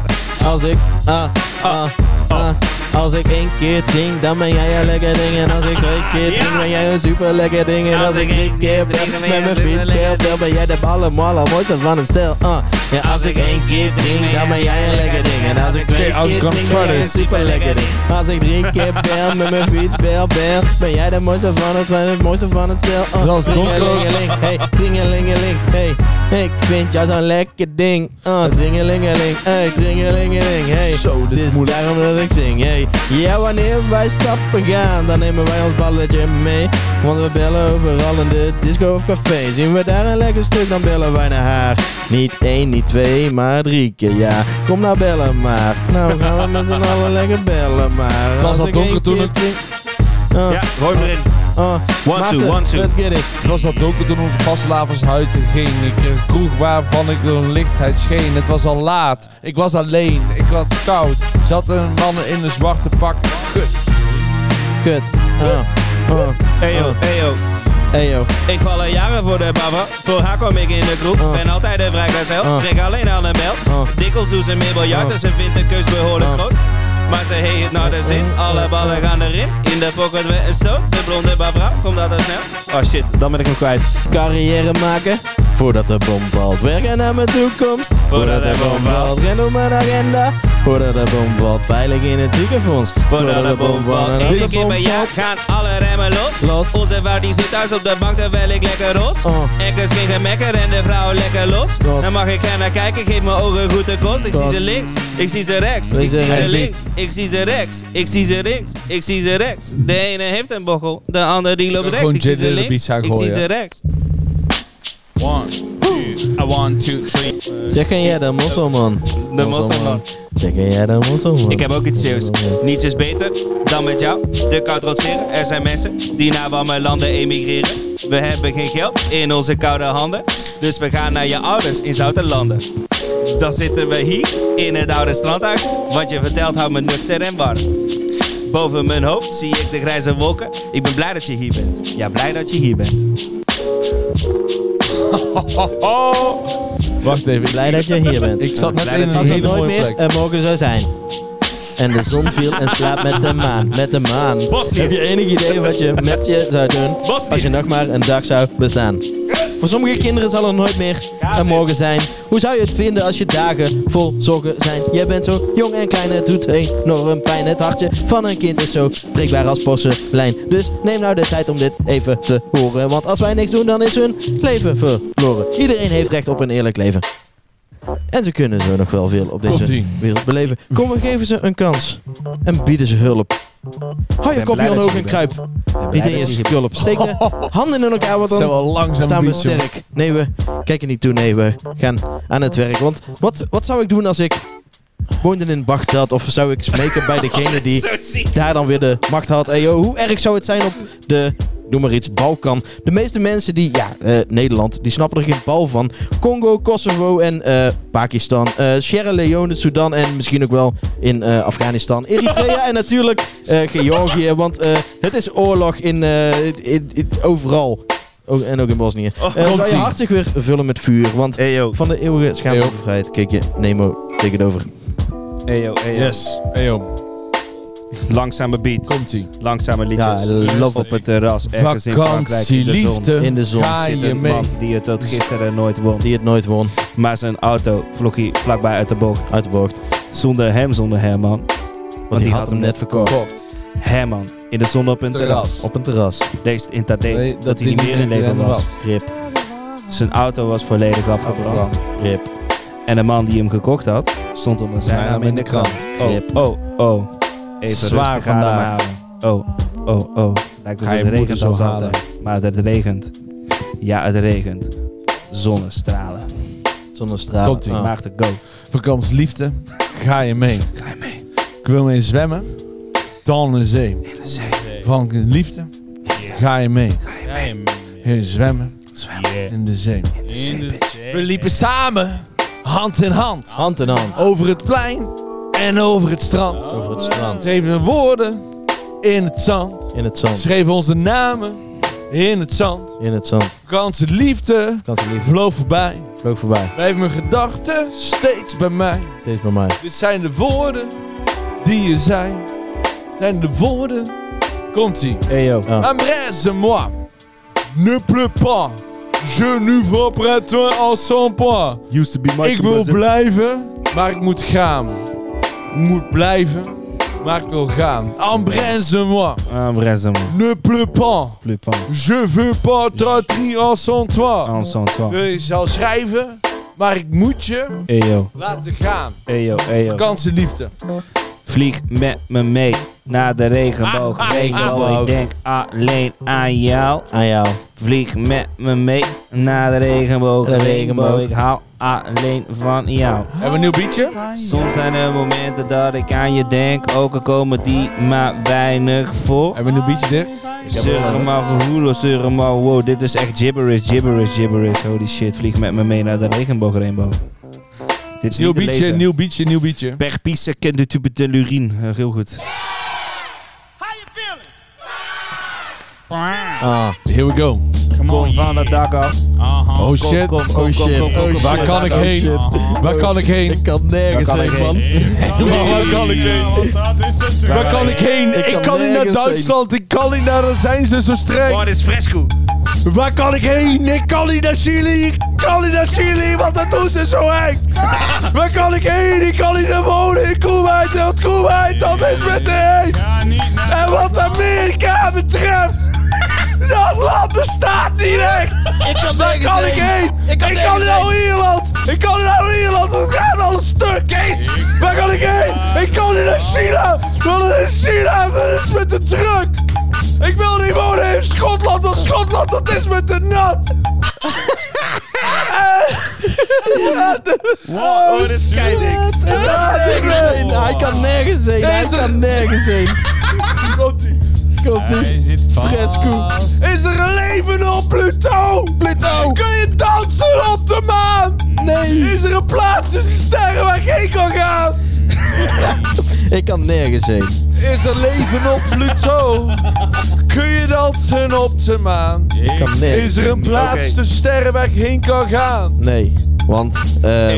als ik, ah, ah, ah, Als ik één keer drink, dan ben jij een lekker ding. En als ik twee keer drink, ben jij een super lekker ding. En als ik drie keer bel, met mijn fiets bel, dan ben jij de ballen mooiste van het stel. Uh. Ja, als ik één keer drink, dan ben jij een lekker ding. En als ik twee keer drink, ben jij een super lekker ding. Als ik drie keer bel, met mijn fiets bel, bel, ben jij de mooiste van het, van het mooiste van het stel. Uh. Dat is donker. Dringelingeling, hey, dringelingeling, hey. Ik vind jou zo'n lekker ding. Uh, dringelingeling, hey, dringelingeling, hey. Zo, dit is moeilijk. daarom dat ik zing, hey. Ja, wanneer wij stappen gaan, dan nemen wij ons balletje mee. Want we bellen overal in de disco of café. Zien we daar een lekker stuk, dan bellen wij naar haar. Niet één, niet twee, maar drie keer, ja. Kom nou bellen maar. Nou gaan we met z'n allen lekker bellen maar. was Als al donker toen ik- drink- Oh, Ja, gooi maar in. Oh. One, Maarten, two, one, two. Let's get it. Het was al donker toen ik op vastelavondshuiten ging. Ik een kroeg waarvan ik door een lichtheid scheen. Het was al laat. Ik was alleen. Ik was koud. Zat een man in een zwarte pak. Kut. Kut. Oh. Oh. Hey yo, hey yo. Hey yo. Ik val al jaren voor de baba. Voor haar kom ik in de groep. Ben altijd een vrijgezel. Trek alleen aan de bel. Dikwijls doet ze meer biljart en ze vindt de kus behoorlijk groot. Maar ze heeft het naar de zin. Alle ballen gaan erin. In de pocket weer een stoot. De blonde bavrouw komt dat er snel. Oh shit, dan ben ik hem kwijt. Carrière maken. Voordat de bom valt. Werken naar mijn toekomst. Voordat de bom valt. Ren op mijn agenda. Voordat de bom valt. Veilig in het ziekenfonds. Voordat de bom valt. Eén keer per jaar gaan alle remmen los. Los. Onze vrouw die zit thuis op de bank terwijl ik lekker los. Oh. Ekkers geen gemekker en de vrouw lekker los. Los. Dan mag ik gaan naar kijken, geef mijn ogen goed de kost. Ik zie ze links, ik zie ze rechts. Ik zie ze links, ik zie ze rechts. Ik zie ze links, ik zie ze rechts. De ene heeft een bochel, de ander die loopt rechts. gewoon Ik zie ze links, ik zie ze rechts. One, two, one, two, three. Zeg jij de mosselman? De mosselman. Zeg jij de mosselman? Ik heb ook iets serieus. Niets is beter dan met jou de koud rotseren. Er zijn mensen die naar warme landen emigreren. We hebben geen geld in onze koude handen. Dus we gaan naar je ouders in Zouterlanden. Dan zitten we hier in het oude strandhuis. Wat je vertelt houdt me nuchter en warm. Boven mijn hoofd zie ik de grijze wolken. Ik ben blij dat je hier bent. Ja, blij dat je hier bent. Wacht even. Blij dat je hier bent. Ik zat net Blij in dat een er hele nooit mooie meer plek. er mogen zou zijn. En de zon viel en slaapt met de maan. Met de maan. Bosnië. Heb je enig idee wat je met je zou doen? Bosnië. Als je nog maar een dag zou bestaan. Voor sommige kinderen zal er nooit meer er morgen zijn. Hoe zou je het vinden als je dagen vol zorgen zijn? Je bent zo jong en klein, het doet enorm pijn. Het hartje van een kind is zo breekbaar als porselein. Dus neem nou de tijd om dit even te horen. Want als wij niks doen, dan is hun leven verloren. Iedereen heeft recht op een eerlijk leven. En ze kunnen zo nog wel veel op deze wereld beleven. Kom, we geven ze een kans. En bieden ze hulp. Hou je kopje omhoog en kruip. Niet in je. Steek de handen in elkaar, wat Zo dan wel langzaam staan we sterk. Nee, we kijken niet toe. Nee, we gaan aan het werk. Want wat, wat zou ik doen als ik woonde in Bagdad? Of zou ik smeken bij degene die daar dan weer de macht had? Hey, yo, hoe erg zou het zijn op de, noem maar iets, Balkan? De meeste mensen die, ja, eh, Nederland, die snappen er geen bal van. Congo, Kosovo en eh, Pakistan. eh Sierra Leone, Sudan en misschien ook wel in eh, Afghanistan. Eritrea en natuurlijk eh, Georgië. Want eh, het is oorlog in, eh, in, in- overal. Ook, en ook in Bosnië. Oh, Eh, zou je komt-ie. hart zich weer vullen met vuur. Want van de eeuwige schaamte bevrijd. Kijk je, Nemo, take it over. hey yo, hey yo. Yes. Hey joh, Langzame beat, komt ie. langzame Ja, liedjes. love op het terras, ergens in Frankrijk in de zon. Vakantieliefde. In de zon Ga Zit je een mee. man die het tot gisteren nooit won. Die het nooit won. Maar zijn auto vloog hij vlakbij uit de bocht. Uit de bocht. Zonder hem, zonder Herman. Want die had hem net verkocht. Herman, in de zon op een terras. Terras. Op een terras. Leest in Tadé Nee, dat, hij niet meer in leven was. Rip, Zijn auto was volledig afgebrand. Afgebrand. rip. En de man die hem gekocht had, stond onder zijn naam in de krant. Oh, Rip. oh, oh. Even Zwaar vandaag. ademhalen. Oh, oh, oh. Lijkt Ga je het regent zo als halen. altijd. Maar het regent. Ja, het regent. Zonnestralen. Zonnestraal. Komt-ie. Ah. Maarten, go. Vakantieliefde. Ga je mee. Ga je mee? Ik wil mee zwemmen. Dan in de zee. In de zee. Vakantieliefde. Ga je mee. Heen zwemmen. Zwemmen. In de zee. In de zee. We liepen samen. Hand in hand. Hand in hand. Over het plein. En over het strand. Over het strand. Schreven woorden. In het zand. In het zand. Schreven onze namen. In het zand. In het zand. Vakantieliefde. Vakantieliefde. Vloog voorbij. Vloog voorbij. Blijf mijn gedachten steeds bij mij. Steeds bij mij. Dit zijn de woorden die je zei. En de woorden. Komt-ie. Hey yo. Ah. Embrasse-moi. Ne pleut pas. Je ne veux près toi en sans point. Used to be Michael Ik wil blijven, maar ik moet gaan. Moet blijven, maar ik wil gaan. Embrasse-moi. Embrasse-moi. Ne pleut pas. Plus pas. Je veux pas traiter en sans toi. En toi. Je zal schrijven, maar ik moet je Hey yo. laten gaan. Hey yo. Hey yo. Vakantliefde. Vlieg met me mee naar de regenboog. Regenboog. Ik denk alleen aan jou. Aan jou. Vlieg met me mee naar de regenboog. De regenboog. Regenboog. Ik hou alleen van jou. Hebben we een nieuw beatje? Soms zijn er momenten dat ik aan je denk. Ook al komen die maar weinig voor. Hebben we een nieuw beatje, Dirk? Zeuren maar voor hoelo, zeuren maar wow. Dit is echt gibberish, gibberish, gibberish. Holy shit, vlieg met me mee naar de regenboog, rainbow. Dit is Nieuw niet te beatje, lezen. nieuw beatje, nieuw beatje. Per pisse kent de tube de lurine. Eh, heel goed. Ah. Here we go. Come on, Kom van het dak af. Oh shit. kom, kom, Oh kom, shit. kom, kom, Oh kom, Waar kom, kan ik kom. heen? Waar kan ik heen? Ik kan nergens Waar kan ik heen, man. Maar waar kan ik heen? Waar kan ik heen? Ik kan niet naar nergens Duitsland. Ik kan niet naar... Zijn ze zo streng. Oh, dit is fresco. Waar kan ik heen? Ik kan niet naar Chili. Ik kan niet naar Chili, want dat doen ze zo eng. Waar kan ik heen? Ik kan niet naar wonen in Kuwait. Want Kuwait, dat is met de heet. En wat Amerika betreft, dat land bestaat niet echt. Waar kan ik heen? Ik kan, niet naar Ierland. Ik kan niet naar Ierland. Het gaat alles stuk, Kees. Waar kan ik heen? Ik kan niet naar China. Want het is China, dat is met de truck. Ik wil niet wonen in Schotland, want Schotland, dat is met de nat. Oh, dit is keidik. Hij kan nergens heen. Hij Is kan nergens heen. Hij zit Fresco. Is er een leven op Pluto? Pluto. Kun je dansen op de maan? Nee. Is er een plaats tussen sterren waar ik heen kan gaan? Ik kan nergens heen. Is er leven op Pluto? Kun je dansen op de maan? Ik kan nergens Is er een plaats Oké. tussen sterren waar ik heen kan gaan? Nee. Want ehm,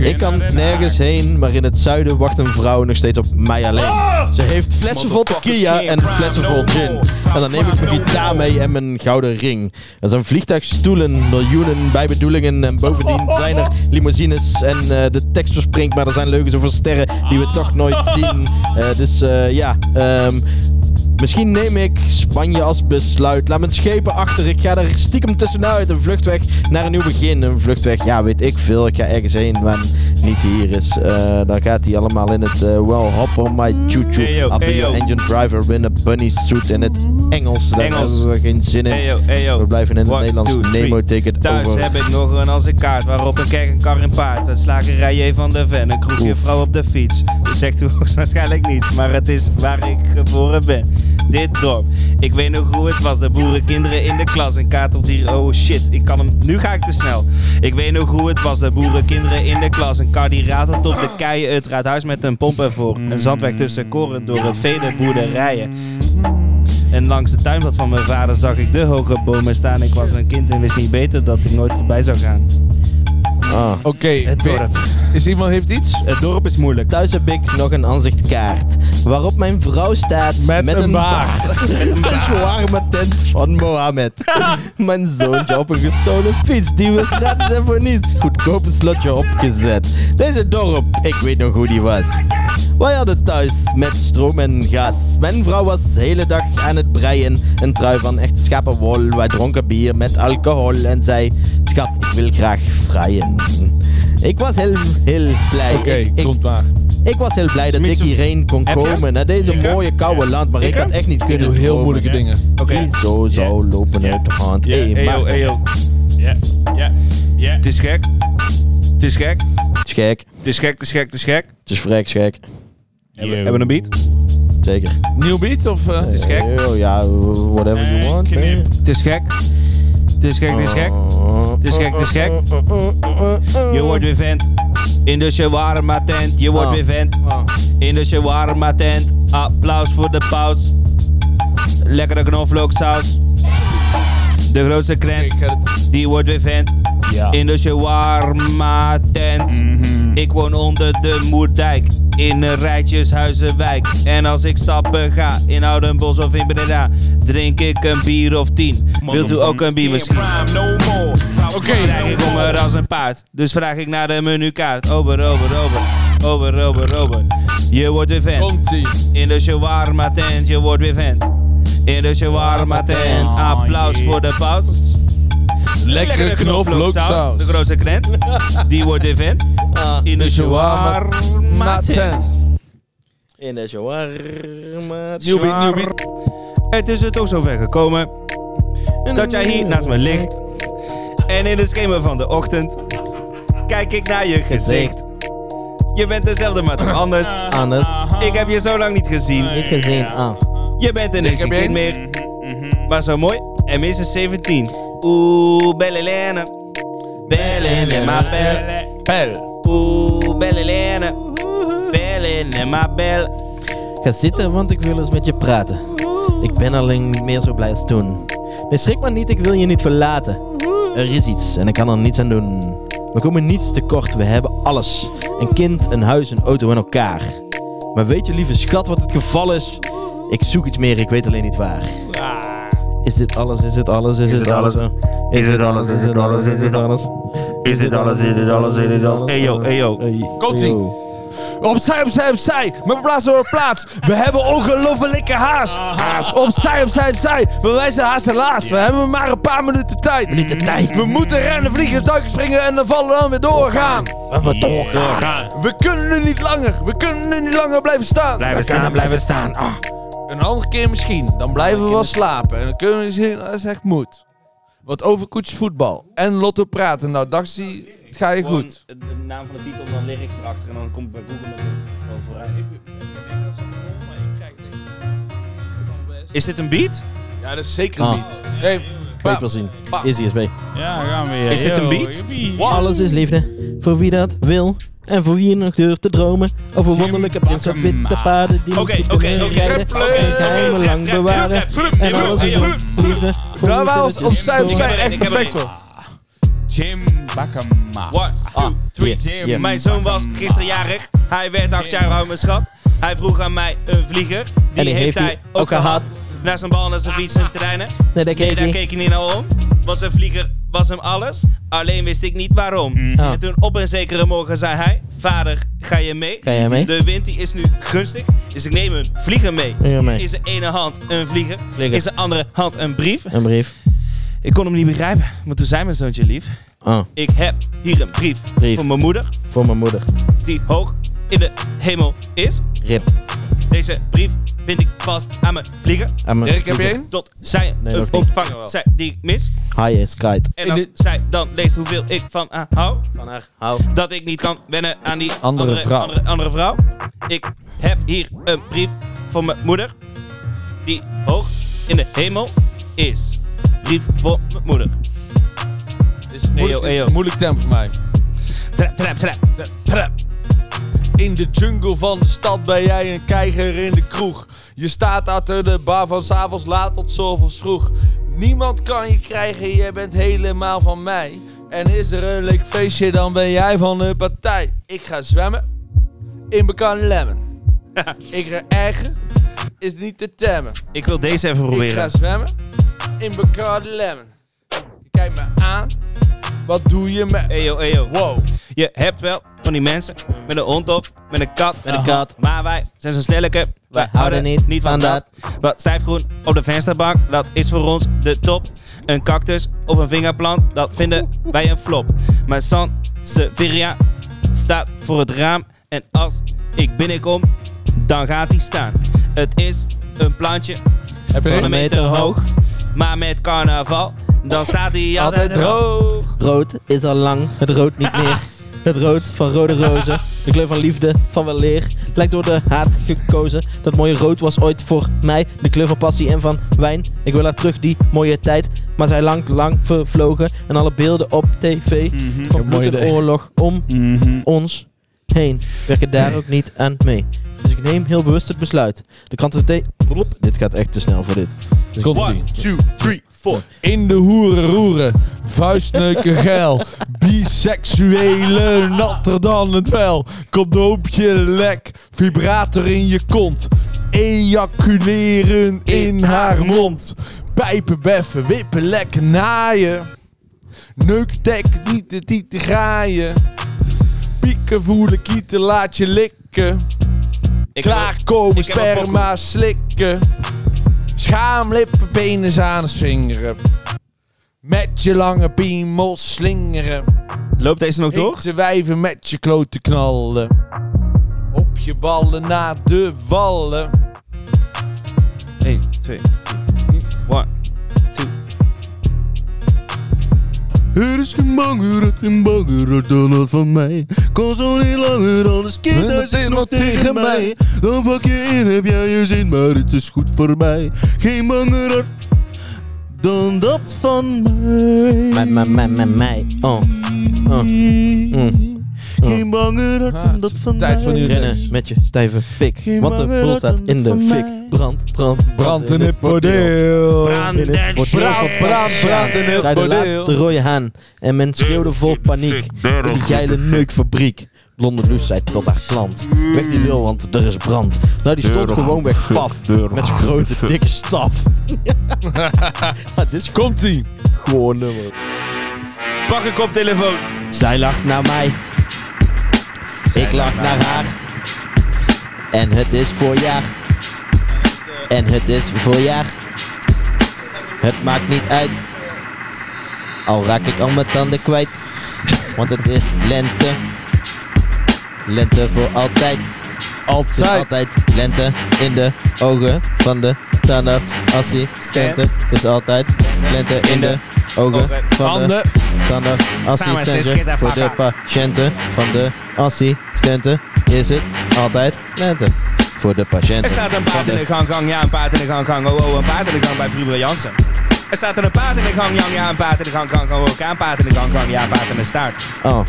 ik kan nergens heen, maar in het zuiden wacht een vrouw nog steeds op mij alleen. Ze heeft flessen vol tequila en flessen vol gin. En dan neem ik mijn gitaar mee en mijn gouden ring. Er zijn vliegtuigstoelen, miljoenen bijbedoelingen en bovendien zijn er limousines en eh, de tekst verspringt, maar er zijn leugens over sterren die we toch nooit zien. Eh, dus eh, ja, ehm, Misschien neem ik Spanje als besluit. Laat mijn schepen achter. Ik ga er stiekem tussenuit. Een vluchtweg naar een nieuw begin. Een vluchtweg, ja, weet ik veel. Ik ga ergens heen waar niet hier is. Eh, dan gaat hij allemaal in het uh, well, hop on my choo-choo. Hey, yo, I'll be hey, your yo. engine driver in a bunny suit. In het Engels. Daar Engels. hebben we geen zin in. Hey yo, hey yo. We blijven in het One, Nederlands. two. Nemo take it Thuis over. heb ik nog een als een kaart waarop een kerk, een kar en paard. Een slagerij van de Ven, een kroegje vrouw op de fiets. Dat zegt u hoogstwaarschijnlijk niets, maar het is waar ik geboren ben. Dit dorp. Ik weet nog hoe het was, de boerenkinderen in de klas. Een katerdier, oh shit, ik kan hem, nu ga ik te snel. Ik weet nog hoe het was, de boerenkinderen in de klas. Een kar die ratelt op de keien, het raadhuis met een pomp ervoor. Een zandweg tussen koren door het vele boerderijen. En langs de tuinpad van mijn vader zag ik de hoge bomen staan. Ik was een kind en wist niet beter dat ik nooit voorbij zou gaan. Ah. Oké, Het dorp. is iemand heeft iets? Het dorp is moeilijk. Thuis heb ik nog een aanzichtkaart. Waarop mijn vrouw staat Met een baard. Een shawarma tent van Mohammed. mijn zoontje op een gestolen fiets. Die was gratis en voor niets. Goedkoop een slotje opgezet. Deze dorp, ik weet nog hoe die was. Wij hadden thuis met stroom en gas. Mijn vrouw was de hele dag aan het breien. Een trui van echte schapenwol. Wij dronken bier met alcohol. En zei, schat, wil graag vrijen. Ik was heel, heel blij. Oké, ik, ik, komt maar. ik was heel blij dat ik zo- hierheen kon komen naar deze Ik, mooie koude land, maar ik, Ik, had echt niet Ik kunnen doe heel moeilijke dingen. Oké. Zo zou lopen uit de hand. Ja, Maarten. Ja, ja, ja. Het is gek. Het is gek. het is gek. Het is gek, het is gek, het is gek. Het is vrek gek. Hebben we een beat? Zeker. Nieuw beat of... eh? is gek. Oh, ja, whatever you want. Het is gek. Het is gek, het is gek. Het is gek, het is gek. Je wordt weer vent. In de shawarma tent. Je wordt Oh. weer vent. In de shawarma tent. Applaus voor de paus. Lekkere knoflooksaus. De grootste krent. Die wordt weer vent. Ja. In de shawarma tent. Mhm. Ik woon onder de Moerdijk. In een rijtjeshuizenwijk. En als ik stappen ga. In Oudenbos of in Breda. Drink ik een bier of tien. Wilt u ook een bier misschien? Oké. Krijg ik honger als een paard. Dus vraag ik naar de menukaart. Ober, ober, ober. Ober, ober, ober. Je wordt weer vent. In de shawarma tent, je wordt weer vent. In de shawarma tent, applaus yeah. voor de paus. Lekkere knoflooksaus. De grootste krent, die wordt weer vent. In de shawarma tent. In de shawarma. Beat. Het is er toch zover gekomen dat jij hier naast me ligt. En in de schemer van de ochtend kijk ik naar je gezicht. Je bent dezelfde, maar toch anders. Anders. Ik heb je zo lang niet gezien. Niet gezien. Ah. Je bent ineens geen kind meer. Maar zo mooi. En minstens 17. Oeh, belle Lene. Belle ma belle. Pel. Oeh, belle Lene. Belle ma belle. Ga zitten, want ik wil eens met je praten. Ik ben alleen niet meer zo blij als toen. Nee, schrik maar niet, ik wil je niet verlaten. Er is iets en ik kan er niets aan doen. We komen niets tekort, we hebben alles. Een kind, een huis, een auto en elkaar. Maar weet je, lieve schat, wat het geval is? Ik zoek iets meer, ik weet alleen niet waar. Is dit alles, is dit alles, is, dit alles? Is dit alles, is dit alles, is dit alles? Is dit alles, is dit alles, is dit alles? Hey yo, hey yo. Komt-ie. Opzij, opzij, opzij. Met plaats door plaats. We hebben ongelofelijke haast. haast. Opzij, opzij, opzij. Maar wij zijn haast helaas. We hebben maar een paar minuten tijd. Niet de tijd. We moeten rennen, vliegen, duiken, springen en dan vallen dan weer doorgaan. We doorgaan. We kunnen nu niet langer. We kunnen nu niet langer blijven staan. Blijven staan, blijven staan. Ah. Een andere keer misschien. Dan blijven we wel slapen. En dan kunnen we zien als het echt moet. Wat over koetsvoetbal en lotto praten. Nou, dacht ze, het ga je goed. De naam van de titel en dan lyrics erachter. En dan komt het bij Google met een stel vooruit. Is dit een beat? Ja, dat is zeker Ah. niet. Hey, Kan ik wel zien. Easy SB. Ja, gaan we weer. Is dit een beat? Alles is liefde, voor wie dat wil. En voor wie nog durft te dromen. Over wonderlijke prinsen op witte paarden die Oké, niet oké, kunnen oké. rijden. Oké, En geheimen lang bewaren. En alles is liefde. voor daar was dat op is zijn zijn echt er perfect voor. Jim Bakama. One, two, three. Yeah, yeah. Mijn zoon was gisteren jarig. Hij werd acht jaar oud, mijn schat. Hij vroeg aan mij een vlieger. Die, die heeft hij ook gehad. Naar zijn bal, naar zijn fiets en treinen. Nee, daar Nee, keek daar ik. keek hij niet naar om. Want zijn vlieger was hem alles. Alleen wist ik niet waarom. Ah. En toen op een zekere morgen zei hij: Vader, ga je mee? Ga jij mee? De wind die is nu gunstig. Dus ik neem een vlieger mee. Ja, mee. In zijn ene hand een vlieger. Vlieger. In zijn andere hand een brief. Een brief. Ik kon hem niet begrijpen. Maar toen zei mijn zoontje lief: Oh, Ik heb hier een brief, Brief. voor mijn moeder. voor mijn moeder. Die hoog in de hemel is. Rip. Deze brief bind ik vast aan mijn mijn Dirk, heb je? Tot zij Nee, een nog niet. ontvangt zij die ik mis. High is kite. En In als dit- zij dan leest hoeveel ik van haar hou. Van haar. Hou. Dat ik niet kan wennen aan die Andere andere, vrouw. Andere, andere vrouw. Ik heb hier een brief van mijn moeder. Die hoog in de hemel is. Brief voor mijn moeder. Is moeilijk, eyo. een moeilijk tempo voor mij. Trap, trap, trap. Trap. In de jungle van de stad ben jij een keiger in de kroeg. Je staat achter de bar van s'avonds laat tot 's ochtends vroeg. Niemand kan je krijgen, jij bent helemaal van mij. En is er een leuk feestje, dan ben jij van de partij. Ik ga zwemmen in Bacardi Lemon. Ik ga erger, is niet te temmen. Ik wil deze even Ik ga proberen. zwemmen in Lemon. Je kijkt me aan, wat doe je met... Eyo, eyo. Wow. Je hebt wel van die mensen met een hond of met een kat. Met een kat. Maar wij zijn zo snelleke. Wij houden niet van dat. Wat stijfgroen op de vensterbank, dat is voor ons de top. Een cactus of een vingerplant, dat vinden wij een flop. Maar Sansevieria staat voor het raam. En als ik binnenkom, dan gaat hij staan. Het is een plantje Heb van een? meter hoog. Maar met carnaval, dan staat hij altijd Altijd droog. Rood is al lang, het rood niet meer. Het rood van rode rozen, de kleur van liefde, van weleer, lijkt door de haat gekozen. Dat mooie rood was ooit voor mij de kleur van passie en van wijn. Ik wil haar terug, die mooie tijd, maar zij lang, lang vervlogen. En alle beelden op tv van bloed en oorlog om Mhm. ons heen werken daar ook niet aan mee. Dus ik neem heel bewust het besluit. De kranten. Dit gaat echt te snel voor dit. Dus. One, two, three, Voor. In de hoeren roeren, vuistneuken geil. Biseksuele, natter dan het wel. Condoompje lek, vibrator in je kont. Ejaculeren in haar mond. Pijpen beffen, wippen lekker naaien. Neuktek, niet te niet te graaien. Pieken voelen, kieten, laat je likken. Klaarkomen, sperma slikken. Schaamlippen, penis aan de vingeren. Met je lange piemel slingeren. Loopt deze nog door? Te wijven met je klote knallen. Op je ballen naar de wallen. 1, 2, 3, 1. Er is geen banger, geen banger dan dat van mij. Kon zo niet langer, anders kind hij zich nog tegen mij. Dan vak je in, heb jij je zin, maar het is goed voor mij. Geen banger hart dan dat van mij. Mij, mij, mij, mij, mij. Oh. Oh. Mm. Geen banger hart Ah, dan het dat van tijd mij. voor nu Rennen met je stijve pik. Geen Want de banger boel staat in de van fik. Brand, brand, Brand in het bordeel. Brand In het en bordeel. Brand, brand, brand in het Zij de laatste bordeel. rode haan. En men schreeuwde vol paniek. In die geile neukfabriek. Blonde Loes zei tot haar klant. Weg die lul, want er is brand. Nou, die stond gewoon weg paf. Met zijn grote, dikke staf. Dit is Komt-ie. gewoon nummer. Pak een koptelefoon. Zij lacht naar mij. Ik lach naar haar. En het is voorjaar. En het is voorjaar. Het maakt niet uit. Al raak ik al mijn tanden kwijt. Want het is lente. Lente voor altijd. Het is Altijd. altijd lente in de ogen van de tandartsassistenten. Het is altijd lente in de ogen van de Handen. tandartsassistenten. Voor de patiënten van de assistenten is het altijd lente. Voor de patiënten. Er staat een paard in de gang, gang, ja, een paard in de gang, gang, oh, oh, een paard in de gang bij Vroeger Jansen. Er staat er een paard in de gang, gang, ja, een paard in de gang, gang, oh, ook een paard in de gang, gang, ja, een paard in de staart. Oh,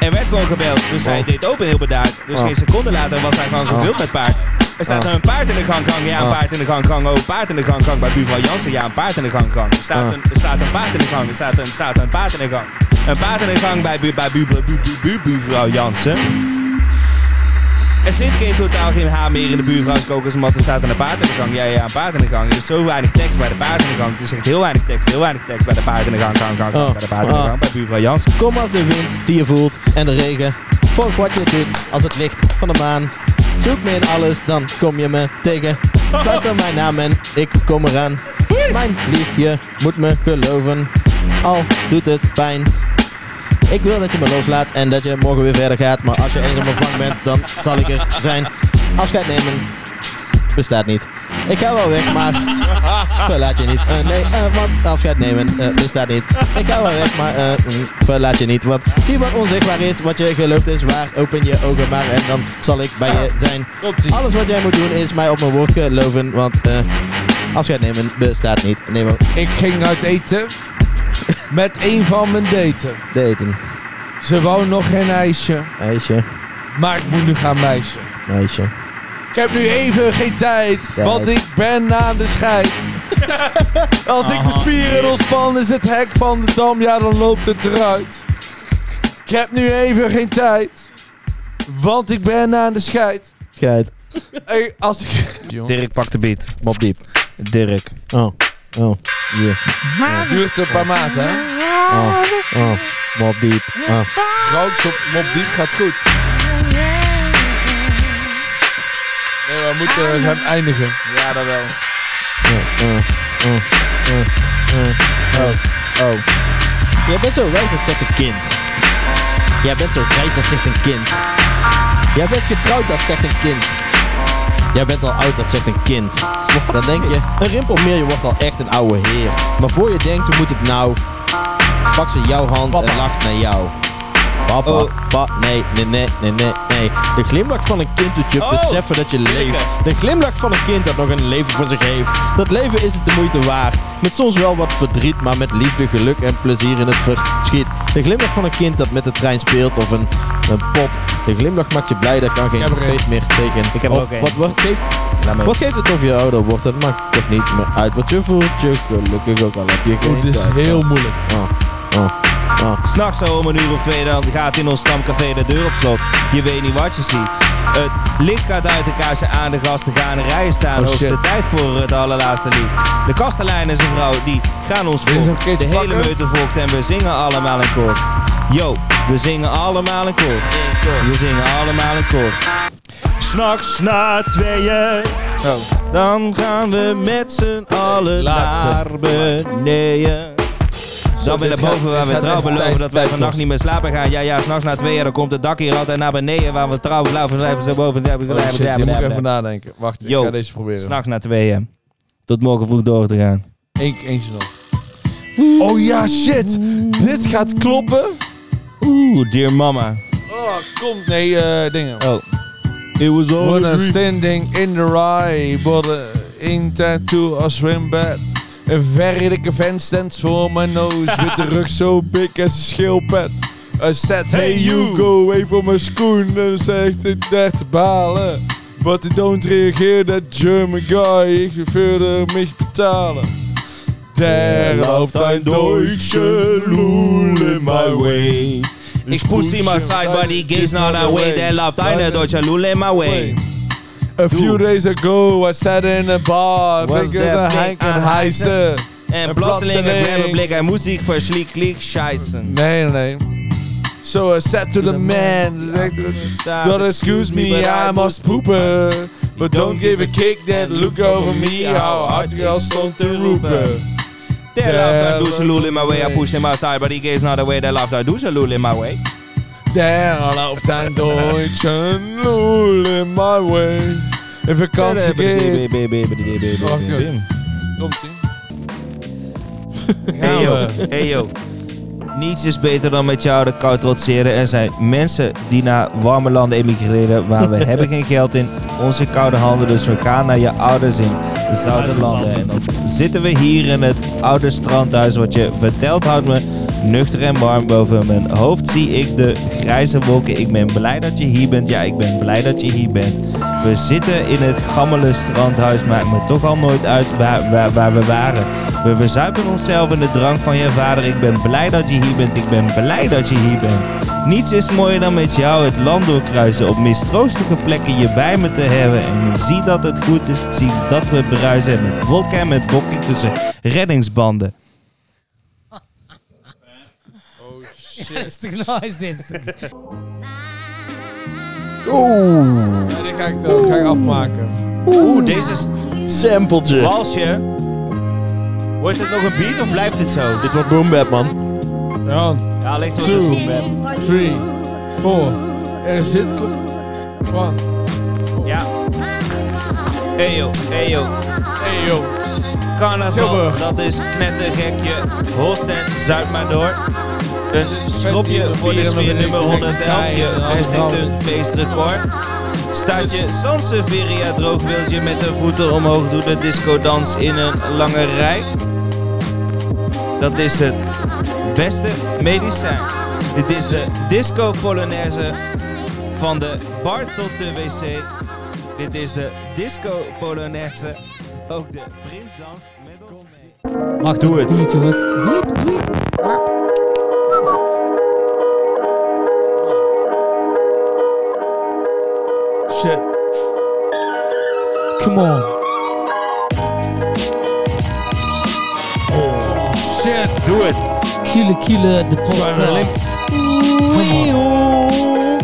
Er werd gewoon gebeld, dus hij Oh. deed open heel bedaard. Dus Oh. geen seconde later was hij gewoon gevuld met paard. Er staat Oh. er een paard in de gang, gang, ja, een Oh. paard in de gang, gang, oh, een paard in de gang, gang bij buurvrouw Jansen, ja, een paard in de gang, gang. Er staat, Oh. een, er staat een paard in de gang, er staat een, er staat een paard in de gang. Een paard in de gang bij, bij bu, bu, bu, bu, bu, buurvrouw Jansen. Er zit geen totaal geen haar meer in de buurvrouwskokersmat. Er staat een paard in de gang. Ja, ja, een paard in de gang. Er is zo weinig tekst bij de paard in de gang. Er is echt heel weinig tekst, heel weinig tekst bij de paard in de gang. gang, gang, gang, Oh. Bij de paard in de Oh. gang, bij buurvrouw Jansen. kom als de wind die je voelt en de regen. Volg wat je doet als het licht van de maan. Zoek me in alles, dan kom je me tegen. Luister mijn naam en ik kom eraan. Mijn liefje moet me geloven, al doet het pijn. Ik wil dat je me loslaat en dat je morgen weer verder gaat. Maar als je eenzaam of bang bent, dan zal ik er zijn. Afscheid nemen bestaat niet. Ik ga wel weg, maar verlaat je niet. Eh, nee, eh, want afscheid nemen eh, bestaat niet. Ik ga wel weg, maar mm, verlaat je niet. Want zie wat onzichtbaar is, wat je gelooft is waar. Open je ogen maar en dan zal ik bij je zijn. Alles wat jij moet doen is mij op mijn woord geloven, want eh, afscheid nemen bestaat niet. Neem maar Ik ging uit eten. Met een van mijn daten. daten. Ze wou nog geen ijsje. Meisje, Maar ik moet nu gaan meisje. meisje. Ik heb nu even geen tijd, Tijd. want ik ben aan de scheid. Als ik mijn spieren ontspan is het hek van de dam, ja dan loopt het eruit. Ik heb nu even geen tijd, want ik ben aan de scheid. Scheid. Hey, als ik... Dirk pakt de beat. Mob diep. Dirk. Oh, oh, hier. Duurt een paar maanden, hè? Oh, oh, mob diep. Oh. Op Mob gaat goed. Nee, we moeten hem eindigen. Ja, dat wel. Uh, uh, uh, uh, uh. Oh, oh. Jij bent zo wijs, dat zegt een kind. Jij bent zo grijs, dat zegt een kind. Jij bent getrouwd, dat zegt een kind. Jij bent al oud, dat zegt een kind. Dan denk je, een rimpel meer, je wordt al echt een oude heer. Maar voor je denkt, hoe moet het nou? Pak ze jouw hand Papa. en lacht naar jou. Papa, Oh. pa, nee, nee, nee, nee, nee, nee. De glimlach van een kind doet je Oh, beseffen dat je leeft. De glimlach van een kind dat nog een leven voor zich heeft. Dat leven is het de moeite waard. Met soms wel wat verdriet, maar met liefde, geluk en plezier in het verschiet. De glimlach van een kind dat met de trein speelt of een, een pop. De glimlach maakt je blij, daar kan geen feest meer tegen. Ik heb Oh, ook een. Wat wordt geeft? Wat geeft het of je ouder wordt? Het maakt toch niet meer uit wat je voelt. Je gelukkig ook al heb je geen dit is heel moeilijk. Oh, oh, oh. S'nachts zo om een uur of twee dan gaat in ons stamcafé de deur op slot. Je weet niet wat je ziet. Het licht gaat uit de kaarsen aan, de gasten gaan in rijen staan. Oh, Hoogste shit. tijd voor het allerlaatste lied. De kastelein en zijn vrouw die gaan ons voor. een keertje De hele meute volgt en we zingen allemaal in koor. Yo, we zingen allemaal in koor. We zingen allemaal in koor. S'nachts na tweeën. Oh. Dan gaan we met z'n allen Laatste. naar beneden. Dan weer naar boven waar we trouw beloven dat wij vannacht niet meer slapen gaan. Ja, ja, s'nachts na tweeën, dan komt het dak hier altijd naar beneden waar we trouw beloven. Blijven ze boven. Oh shit, hier moet ik even nadenken. Wacht, ik ga deze proberen. S'nachts na tweeën. Tot morgen vroeg door te gaan. Eén, eentje nog. Oh ja, shit. Dit gaat kloppen. Oeh, dear mama. Oh, komt. Nee, eh, dingen. Oh. It was all When a standing in the rye, but uh, in tattoo a swim bed. Very dikke vent stands for my nose, with de rug zo big as a schildpad. I said, hey, you, go away from my schoen. En zegt daar te balen. But they don't reageer, that German guy. Ik wil verder mich betalen. Der läuft ein deutscher Lul in my way. Ich push him outside, but he gaze not away. There läuft eine deutsche Lule in my way. A few days ago, I sat in a bar, Was der a Hank and Heise. En plotseling plotseling- grabbe blik en muziek versliek kliek scheißen. Nee, nee. So I said to the man, God excuse me, I must poopen. But don't give a kick that look over me, how hard you stond to roepen. There laughed I douche lul in my way. I pushed him outside, but he gaze not away. There laughed I douche lul in my way. Der läuft ein deutschen Lul in my way. In vakantie geht. Wacht even. Komt-ie. Hey yo, hey yo. Niets is beter dan met jou de kou trotseren. Er zijn mensen die naar warme landen emigreren, maar we hebben geen geld in onze koude handen. Dus we gaan naar je ouders in zoute landen. En dan zitten we hier in het oude strandhuis. Wat je vertelt houdt me nuchter en warm boven mijn hoofd. Zie ik de grijze wolken. Ik ben blij dat je hier bent. Ja, ik ben blij dat je hier bent. We zitten in het gammele strandhuis. Maakt me toch al nooit uit waar, we waren. We verzuipen onszelf in de drank van je vader. Ik ben blij dat je hier bent. Ik ben blij dat je hier bent. Niets is mooier dan met jou het land doorkruisen. Op mistroostige plekken je bij me te hebben. En zie dat het goed is. Zie dat we bruisen. Met wodka en met bokkie tussen reddingsbanden. Dat is toch nice dit? Oeh. Die ga ik, dan, ga ik afmaken. Oeh, deze is Sampletje. walsje. Wordt het nog een beat of blijft dit zo? Dit wordt boom bap, man. Ja, Ja, ligt Two. wel een boom bap. three, four. Er zit koffie. One. Ja. Hey yo, hey yo. Hey yo. Carnaval, dat is knettergekje. Holst en zuid maar door. Een schropje voor de sfeer nummer 111. Je vestigt een feestrecord. Staat je Sanseveria droog, wilt je met de voeten omhoog. Doe de discodans in een lange rij. Dat is het beste medicijn. Dit is de disco polonaise van de bar tot de wc. Dit is de disco polonaise. Ook de prinsdans met ons mee. Wacht, Doe het. Doe het, Come on. Shit. Doe het. Kiele, kiele, de Zwaai naar links. podcast. Come on.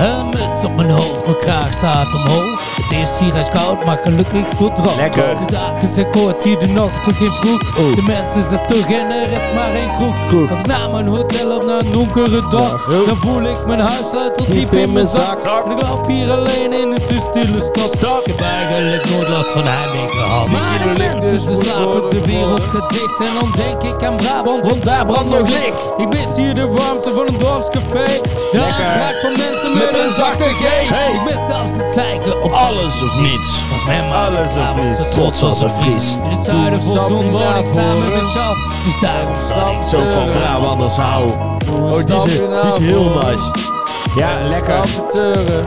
Een muts op mijn hoofd, mijn kraag staat omhoog. Het is hier ijskoud, maar gelukkig goed droog. Lekker. De dagen zijn kort, hier de nacht begint vroeg. De mensen zijn stug en er is maar één kroeg. Kroeg. Als ik naar mijn hotel op naar een donkere dag, dan voel ik mijn huissleutel diep in mijn zak. En ik loop hier alleen in de te stille stad. Ik heb eigenlijk nooit last van heimwee gehad. Maar de mensen ze slapen, de wereld gaat dicht. En dan denk ik aan Brabant, want daar brandt nog licht. Ik mis hier de warmte van een dorpscafé. De aanspraak van mensen met, een zachte G. Ik mis zelfs het zeiken op Alles of niets. als mijn Alles of niets. Trots als een Fries. In het zuiden vol zon woon ik samen met jou. Dus daarom zal ik Zo van Brabanders hou. Oh, die is, die is heel nice. Ja, lekker.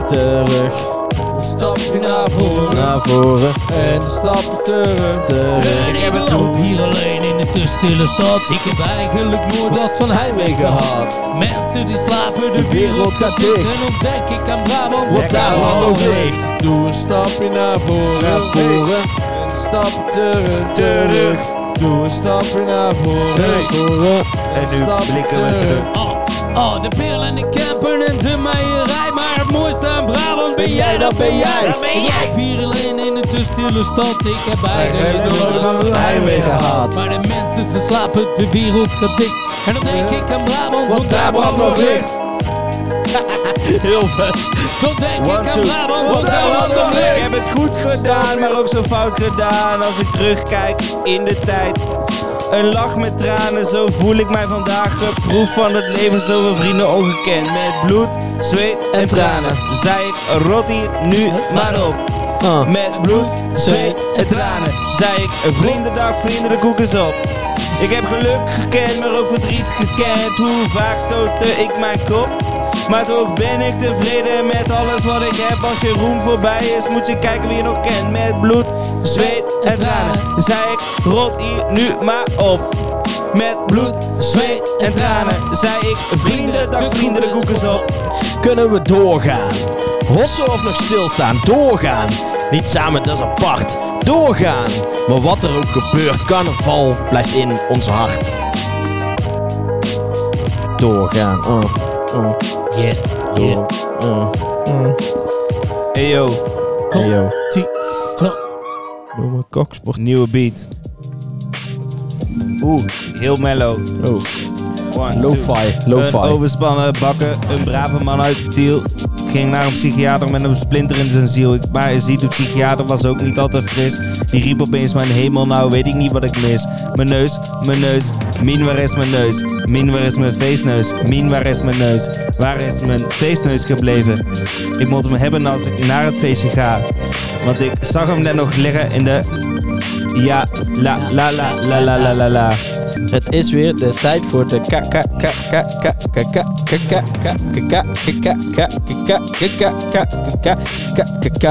Terug. Een stapje naar voren. Naar voren. En een stapje terug. Terug. Ik heb het loop hier alleen in de te stille stad. Ik heb eigenlijk nooit last van heimwee gehad. Mensen die slapen, de wereld gaat dicht. En ontdek ik aan Brabant wat daar al nog ligt. Doe een stapje naar voren. Naar voren. En een stapje terug. Terug. Doe een stapje naar voren. Naar voren. En nu blikken we terug. Oh, oh, de pil en de camper en de meierij. Het mooiste aan Brabant ben jij, dat ben jij. Dat ben Ik jij. heb hier alleen in de te stille stad. Ik heb eigenlijk nooit de heimwee gehad. Maar de mensen ze slapen, de wereld gaat dik. En dan denk ik aan Brabant, want daar Brabant nog ligt. Heel vet. Dan denk One, ik aan. Brabant, want daar Brabant nog Ik heb het goed gedaan, maar ook zo fout gedaan als ik terugkijk in de tijd. Een lach met tranen, zo voel ik mij vandaag. Geproef van het leven, zoveel vrienden ongekend. Met bloed, zweet en tranen. Zei ik, rot hier nu maar op. Ah. Met bloed, zweet en tranen. Zei ik, vriendendag, vrienden, de koek is op. Ik heb geluk gekend, maar ook verdriet gekend. Hoe vaak stootte ik mijn kop? Maar toch ben ik tevreden met alles wat ik heb. Als je roem voorbij is, moet je kijken wie je nog kent. Met bloed, zweet en tranen. Zei ik, rot hier nu maar op. Met bloed, zweet en tranen. Zei ik, vrienden, dag vrienden, de koek is op. Kunnen we doorgaan? Hossen of nog stilstaan? Doorgaan. Niet samen, dat is apart. Doorgaan. Maar wat er ook gebeurt, carnaval blijft in ons hart. Doorgaan. Oh, oh, Yeah, door. Oh, oh. Hey yo, Hey yo. Doe mijn koksport. nieuwe beat. Oeh, heel mellow. Oh, Lo-fi, lo-fi. Een overspannen bakken, een brave man uit Tiel, ging naar een psychiater met een splinter in zijn ziel. Maar je ziet, de psychiater was ook niet altijd fris. Die riep opeens, mijn hemel, nou weet ik niet wat ik mis. Mijn neus, mijn neus, min waar is mijn neus? Min waar is mijn feestneus? Min waar is mijn neus? Waar is mijn feestneus gebleven? Ik moet hem hebben als ik naar het feestje ga. Want ik zag hem net nog liggen in de... Ja, la, la, la, la, la, la, la. la. Het is weer de tijd voor de carnaval. k k k k k k k k k k k k k een k k k k k de k k k k k k k k k k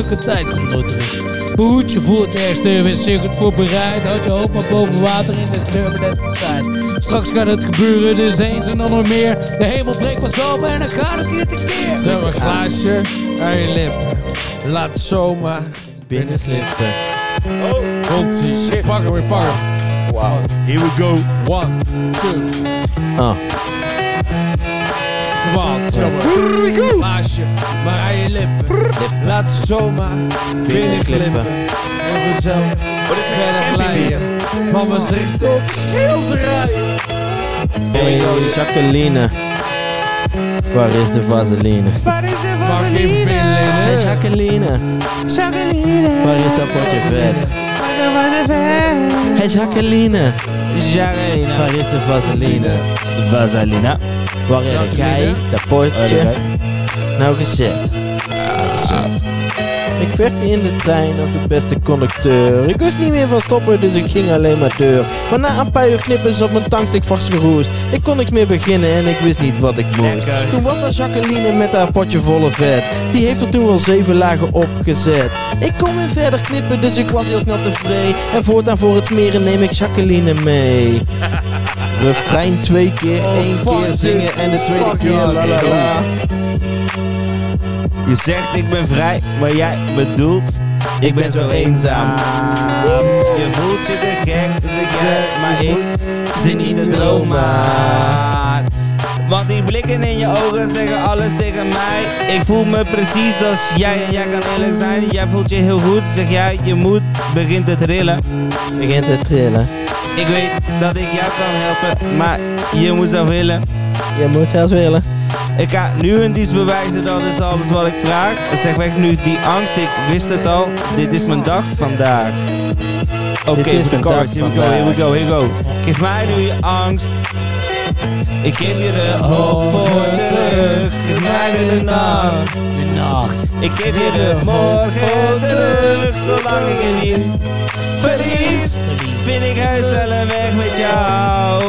ook een tijd k k k Behoed je voor het ergste, wees zich het voorbereid. Houd je hoofd maar boven water in de turbulente tijd. Straks gaat het gebeuren, dus eens en dan nog meer. De hemel breekt pas open en dan gaat het hier tekeer. Zo, een glaasje aan je lip. Laat zomaar Binnen slippen. Komt ie. Pak hem, ik pak hem. Wauw. Here we go. One, two, Ah. One, two. Glaasje maar aan je lippen. Laat zomaar binnen glippen. En is verder een glijden. Van Maastricht tot Geelserij. Hey Jacqueline. Waar is de vaseline? Waar is de binnen. Hey Jacqueline. Jacqueline. Waar is dat potje vet? Hey Jacqueline. Jacqueline. Waar is de vaseline? Vaselina. Waar heb jij dat potje nou gezet? Ik werkte in de trein als de beste conducteur. Ik wist niet meer van stoppen, dus ik ging alleen maar deur. Maar na een paar uur knippen is op mijn tankstick vastgeroest. Ik kon niks meer beginnen en ik wist niet wat ik moest. Lekker. Toen was er Jacqueline met haar potje volle vet. Die heeft er toen wel zeven lagen opgezet. Ik kon weer verder knippen, dus ik was heel snel tevreden. En voortaan voor het smeren neem ik Jacqueline mee. Refrein twee keer, één keer zingen en de tweede keer la la la. Je zegt ik ben vrij, maar jij bedoelt ik ben zo eenzaam. Je voelt je te gek, zeg jij, maar ik zit niet te dromen. Want die blikken in je ogen zeggen alles tegen mij. Ik voel me precies als jij en jij kan eerlijk zijn. Jij voelt je heel goed, zeg jij, je moed begint te trillen. Begint te trillen. Ik weet dat ik jou kan helpen, maar je moet zelf willen. Je moet zelfs willen. Ik ga nu een dienst bewijzen, dat is alles wat ik vraag. Zeg weg nu die angst, ik wist het al. Dit is mijn dag vandaag. Oké, is voor de chorus, dag here we go, here we go, here we go. Geef mij nu je angst. Ik geef je de hoop voor terug. Geef mij nu de nacht. nacht. Ik geef je de morgen terug, zolang ik je niet verlies. Vind ik huis wel een weg met jou.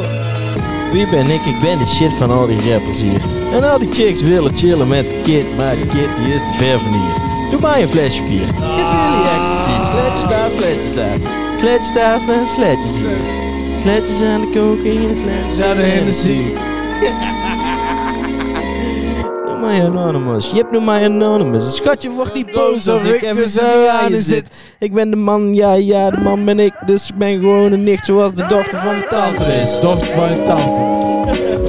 Wie ben ik? Ik ben de shit van al die rappers hier. En al die chicks willen chillen met de kid, maar die kid die is te ver van hier. Doe mij een flesje bier. Geef jullie ecstasy. Sletjes daar, sletjes daar. Sletjes daar, sle- sletjes hier. Sletjes aan de cocaïne, sletjes aan de Hennessy. Mij anonymous. Je hebt noem mij anonymous. Schatje, word niet boos als ik even zo aan zit. Ik ben de man, ja, ja, de man ben ik. Dus ik ben gewoon een nicht zoals de dochter van mijn tante is. Dochter van je tante.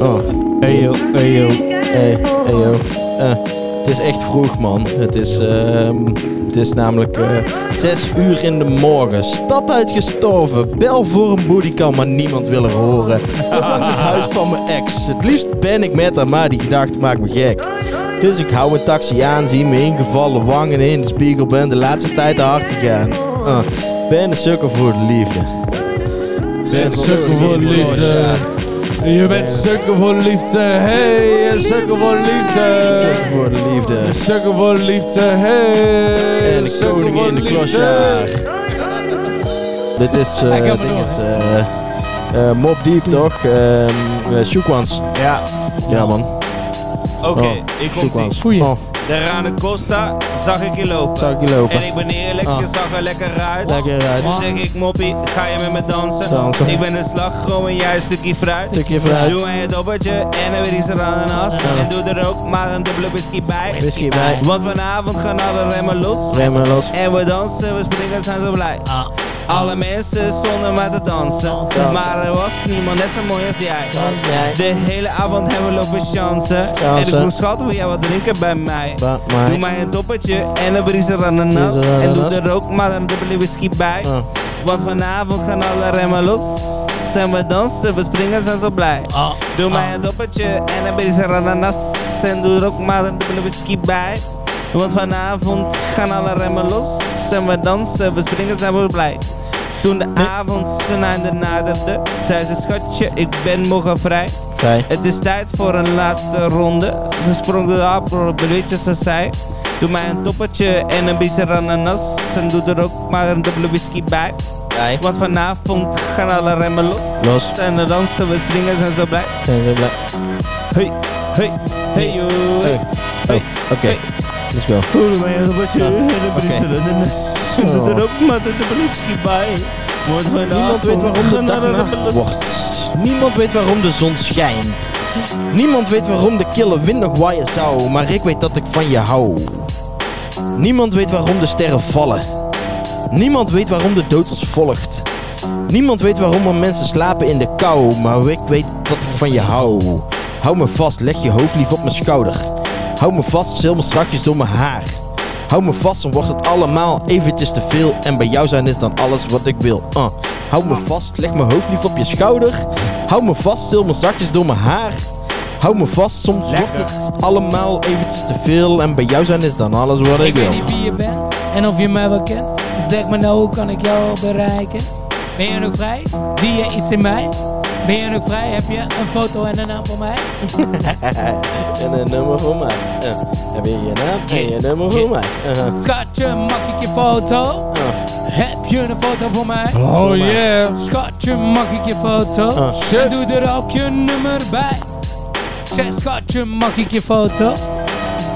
Oh. Hey yo, hey yo. Hey, hey yo. Eh, het is echt vroeg man. Het is, ehm, het is namelijk eh 6 uur in de morgen. Stad uitgestorven. Bel voor een bodycam, maar niemand wil er horen. Ook langs het huis van mijn ex. Het liefst ben ik met haar, maar die gedachte maakt me gek. Dus ik hou mijn taxi aan, zie me ingevallen wangen in de spiegel. Ben de laatste tijd te hard gegaan. Uh, ben een sukkel voor de liefde. Ben sukkel voor de liefde. Je bent sukkel voor de liefde. Hey, sukkel voor de liefde. Sukkel voor de liefde. Sukkel voor de liefde. Hey, En de koning in de klosjaar. Dit is, eh Ik heb ding is, eh eh, Mob Deep toch? Ehm uh, Shoekwans. Ja, Ja man. Oké, Oh, ik kom die. Oh, De Rane Costa zag ik je lopen. zou ik je lopen? En ik ben eerlijk, Ah. je zag er lekker uit. Lekker uit. Dus zeg ik, moppie, ga je met me dansen? Dansen. Ik ben een slagroom en jij een stukje fruit. Stukje fruit. Doe mij een dobbertje en dan weer iets ananas. En doe er ook maar een dubbele whisky bij. Whisky bij. Want vanavond gaan alle remmen los. Remmen los. En we dansen, we springen, zijn zo blij. Alle mensen stonden maar te dansen. Maar er was niemand net zo mooi als jij. De hele avond hebben we lopen chansen. En ik vroeg schat, wil jij wat drinken bij mij? Doe mij een doppertje en een briezer ananas. Briezer En doe er ook maar een dubbele whisky bij. Ah. Want vanavond gaan alle remmen los. En we dansen, we springen, zijn zo blij. Doe mij een doppertje en een briezer ananas. En doe er ook maar een dubbele whisky bij. Want vanavond gaan alle remmen los. En we dansen, we springen, zijn we blij. Toen de avond zijn einde naderde, zei ze schatje, ik ben morgen vrij. Zij. Het is tijd voor een laatste ronde. Ze sprong de appel op de ze zei. Doe mij een toppertje en een biezer ananas. En doe er ook maar een dubbele whisky bij. Jij. Want vanavond gaan alle remmen los. Los. En dan dansen we springen zijn zo blij. Zijn ze blij? Hey, hey, hey yo. Hey. Hey. Oké. Hey. Let's go. Er ook maar bij. Want Niemand weet waarom de dag wordt. Niemand weet waarom de zon schijnt. Niemand weet waarom de kille wind nog waaien zou. Maar ik weet dat ik van je hou. Niemand weet waarom de sterren vallen. Niemand weet waarom de dood ons volgt. Niemand weet waarom er mensen slapen in de kou. Maar ik weet dat ik van je hou. Hou me vast, leg je hoofd lief op mijn schouder. Hou me vast, zil me strakjes door mijn haar. Hou me vast, dan wordt het allemaal eventjes te veel. En bij jou zijn is dan alles wat ik wil. Uh. Hou me vast, leg mijn hoofd lief op je schouder. Hou me vast, zil me strakjes door mijn haar. Hou me vast, soms wordt het allemaal eventjes te veel. En bij jou zijn is dan alles wat ik Ik wil. weet niet wie je bent en of je mij wel kent. Zeg me nou, hoe kan ik jou bereiken? Ben je nog vrij? Zie je iets in mij? Ben je nog vrij? Heb je een foto en een naam voor mij? En een nummer voor mij. Uh. Heb je je naam en je nummer voor mij. Uh-huh. Schatje, mag ik je foto? Heb je een foto voor mij? Oh yeah. Schatje, mag ik je foto? Ah. En doe er ook je nummer bij. Zeg schatje, mag ik je foto?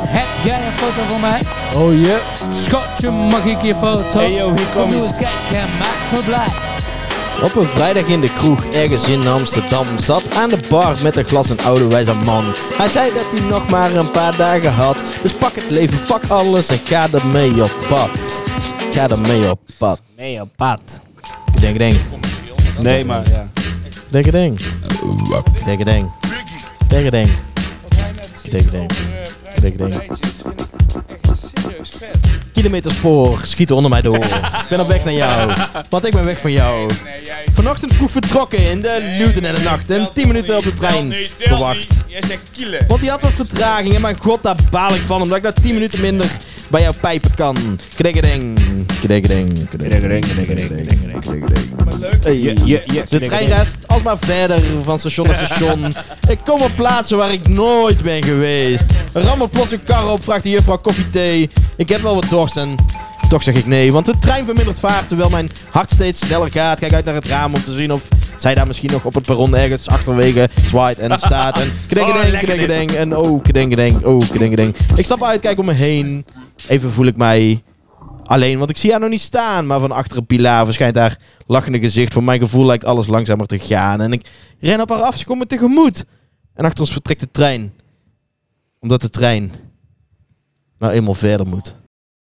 Heb jij een foto voor mij? Oh yeah. Schatje, mag ik je foto? Hey yo, hier kom Doe eens gek en maak me blij. Op een vrijdag in de kroeg ergens in Amsterdam zat aan de bar met een glas een oude wijze man. Hij zei dat hij nog maar een paar dagen had. Dus pak het leven, pak alles en ga ermee op pad. Ga ermee op pad. Nee, op pad. Denk, denk. Nee, maar ja. Denk, denk. Denk, denk. Denk, denk. Denk, denk. Denk, denk. Kilometerspoor schieten onder mij door. Ik ben op weg naar jou, want ik ben weg van jou. Vanochtend vroeg vertrokken in de Newton en de nacht en 10 minuten op de trein gewacht. Jij zegt kielen. Want die had wat vertraging en mijn god, daar baal ik van. Omdat ik daar 10 minuten minder bij jouw pijpen kan. Je, je, je, De trein reist alsmaar verder van station naar station. ik kom op plaatsen waar ik nooit ben geweest. Ram er plots een kar op, vraagt de juffrouw koffie thee. Ik heb wel wat dorst en toch zeg ik nee. Want de trein vermindert vaart terwijl mijn hart steeds sneller gaat. Kijk uit naar het raam om te zien of zij daar misschien nog op het perron ergens achterwege zwaait en staat. En knikkerding, knikkerding en oh knikkerding, oh knikkerding. Ik stap uit, kijk om me heen. Even voel ik mij alleen, want ik zie haar nog niet staan. Maar van achter een pilaar verschijnt haar lachende gezicht. Voor mijn gevoel lijkt alles langzamer te gaan. En ik ren op haar af, ze komt me tegemoet. En achter ons vertrekt de trein. Omdat de trein nou eenmaal verder moet.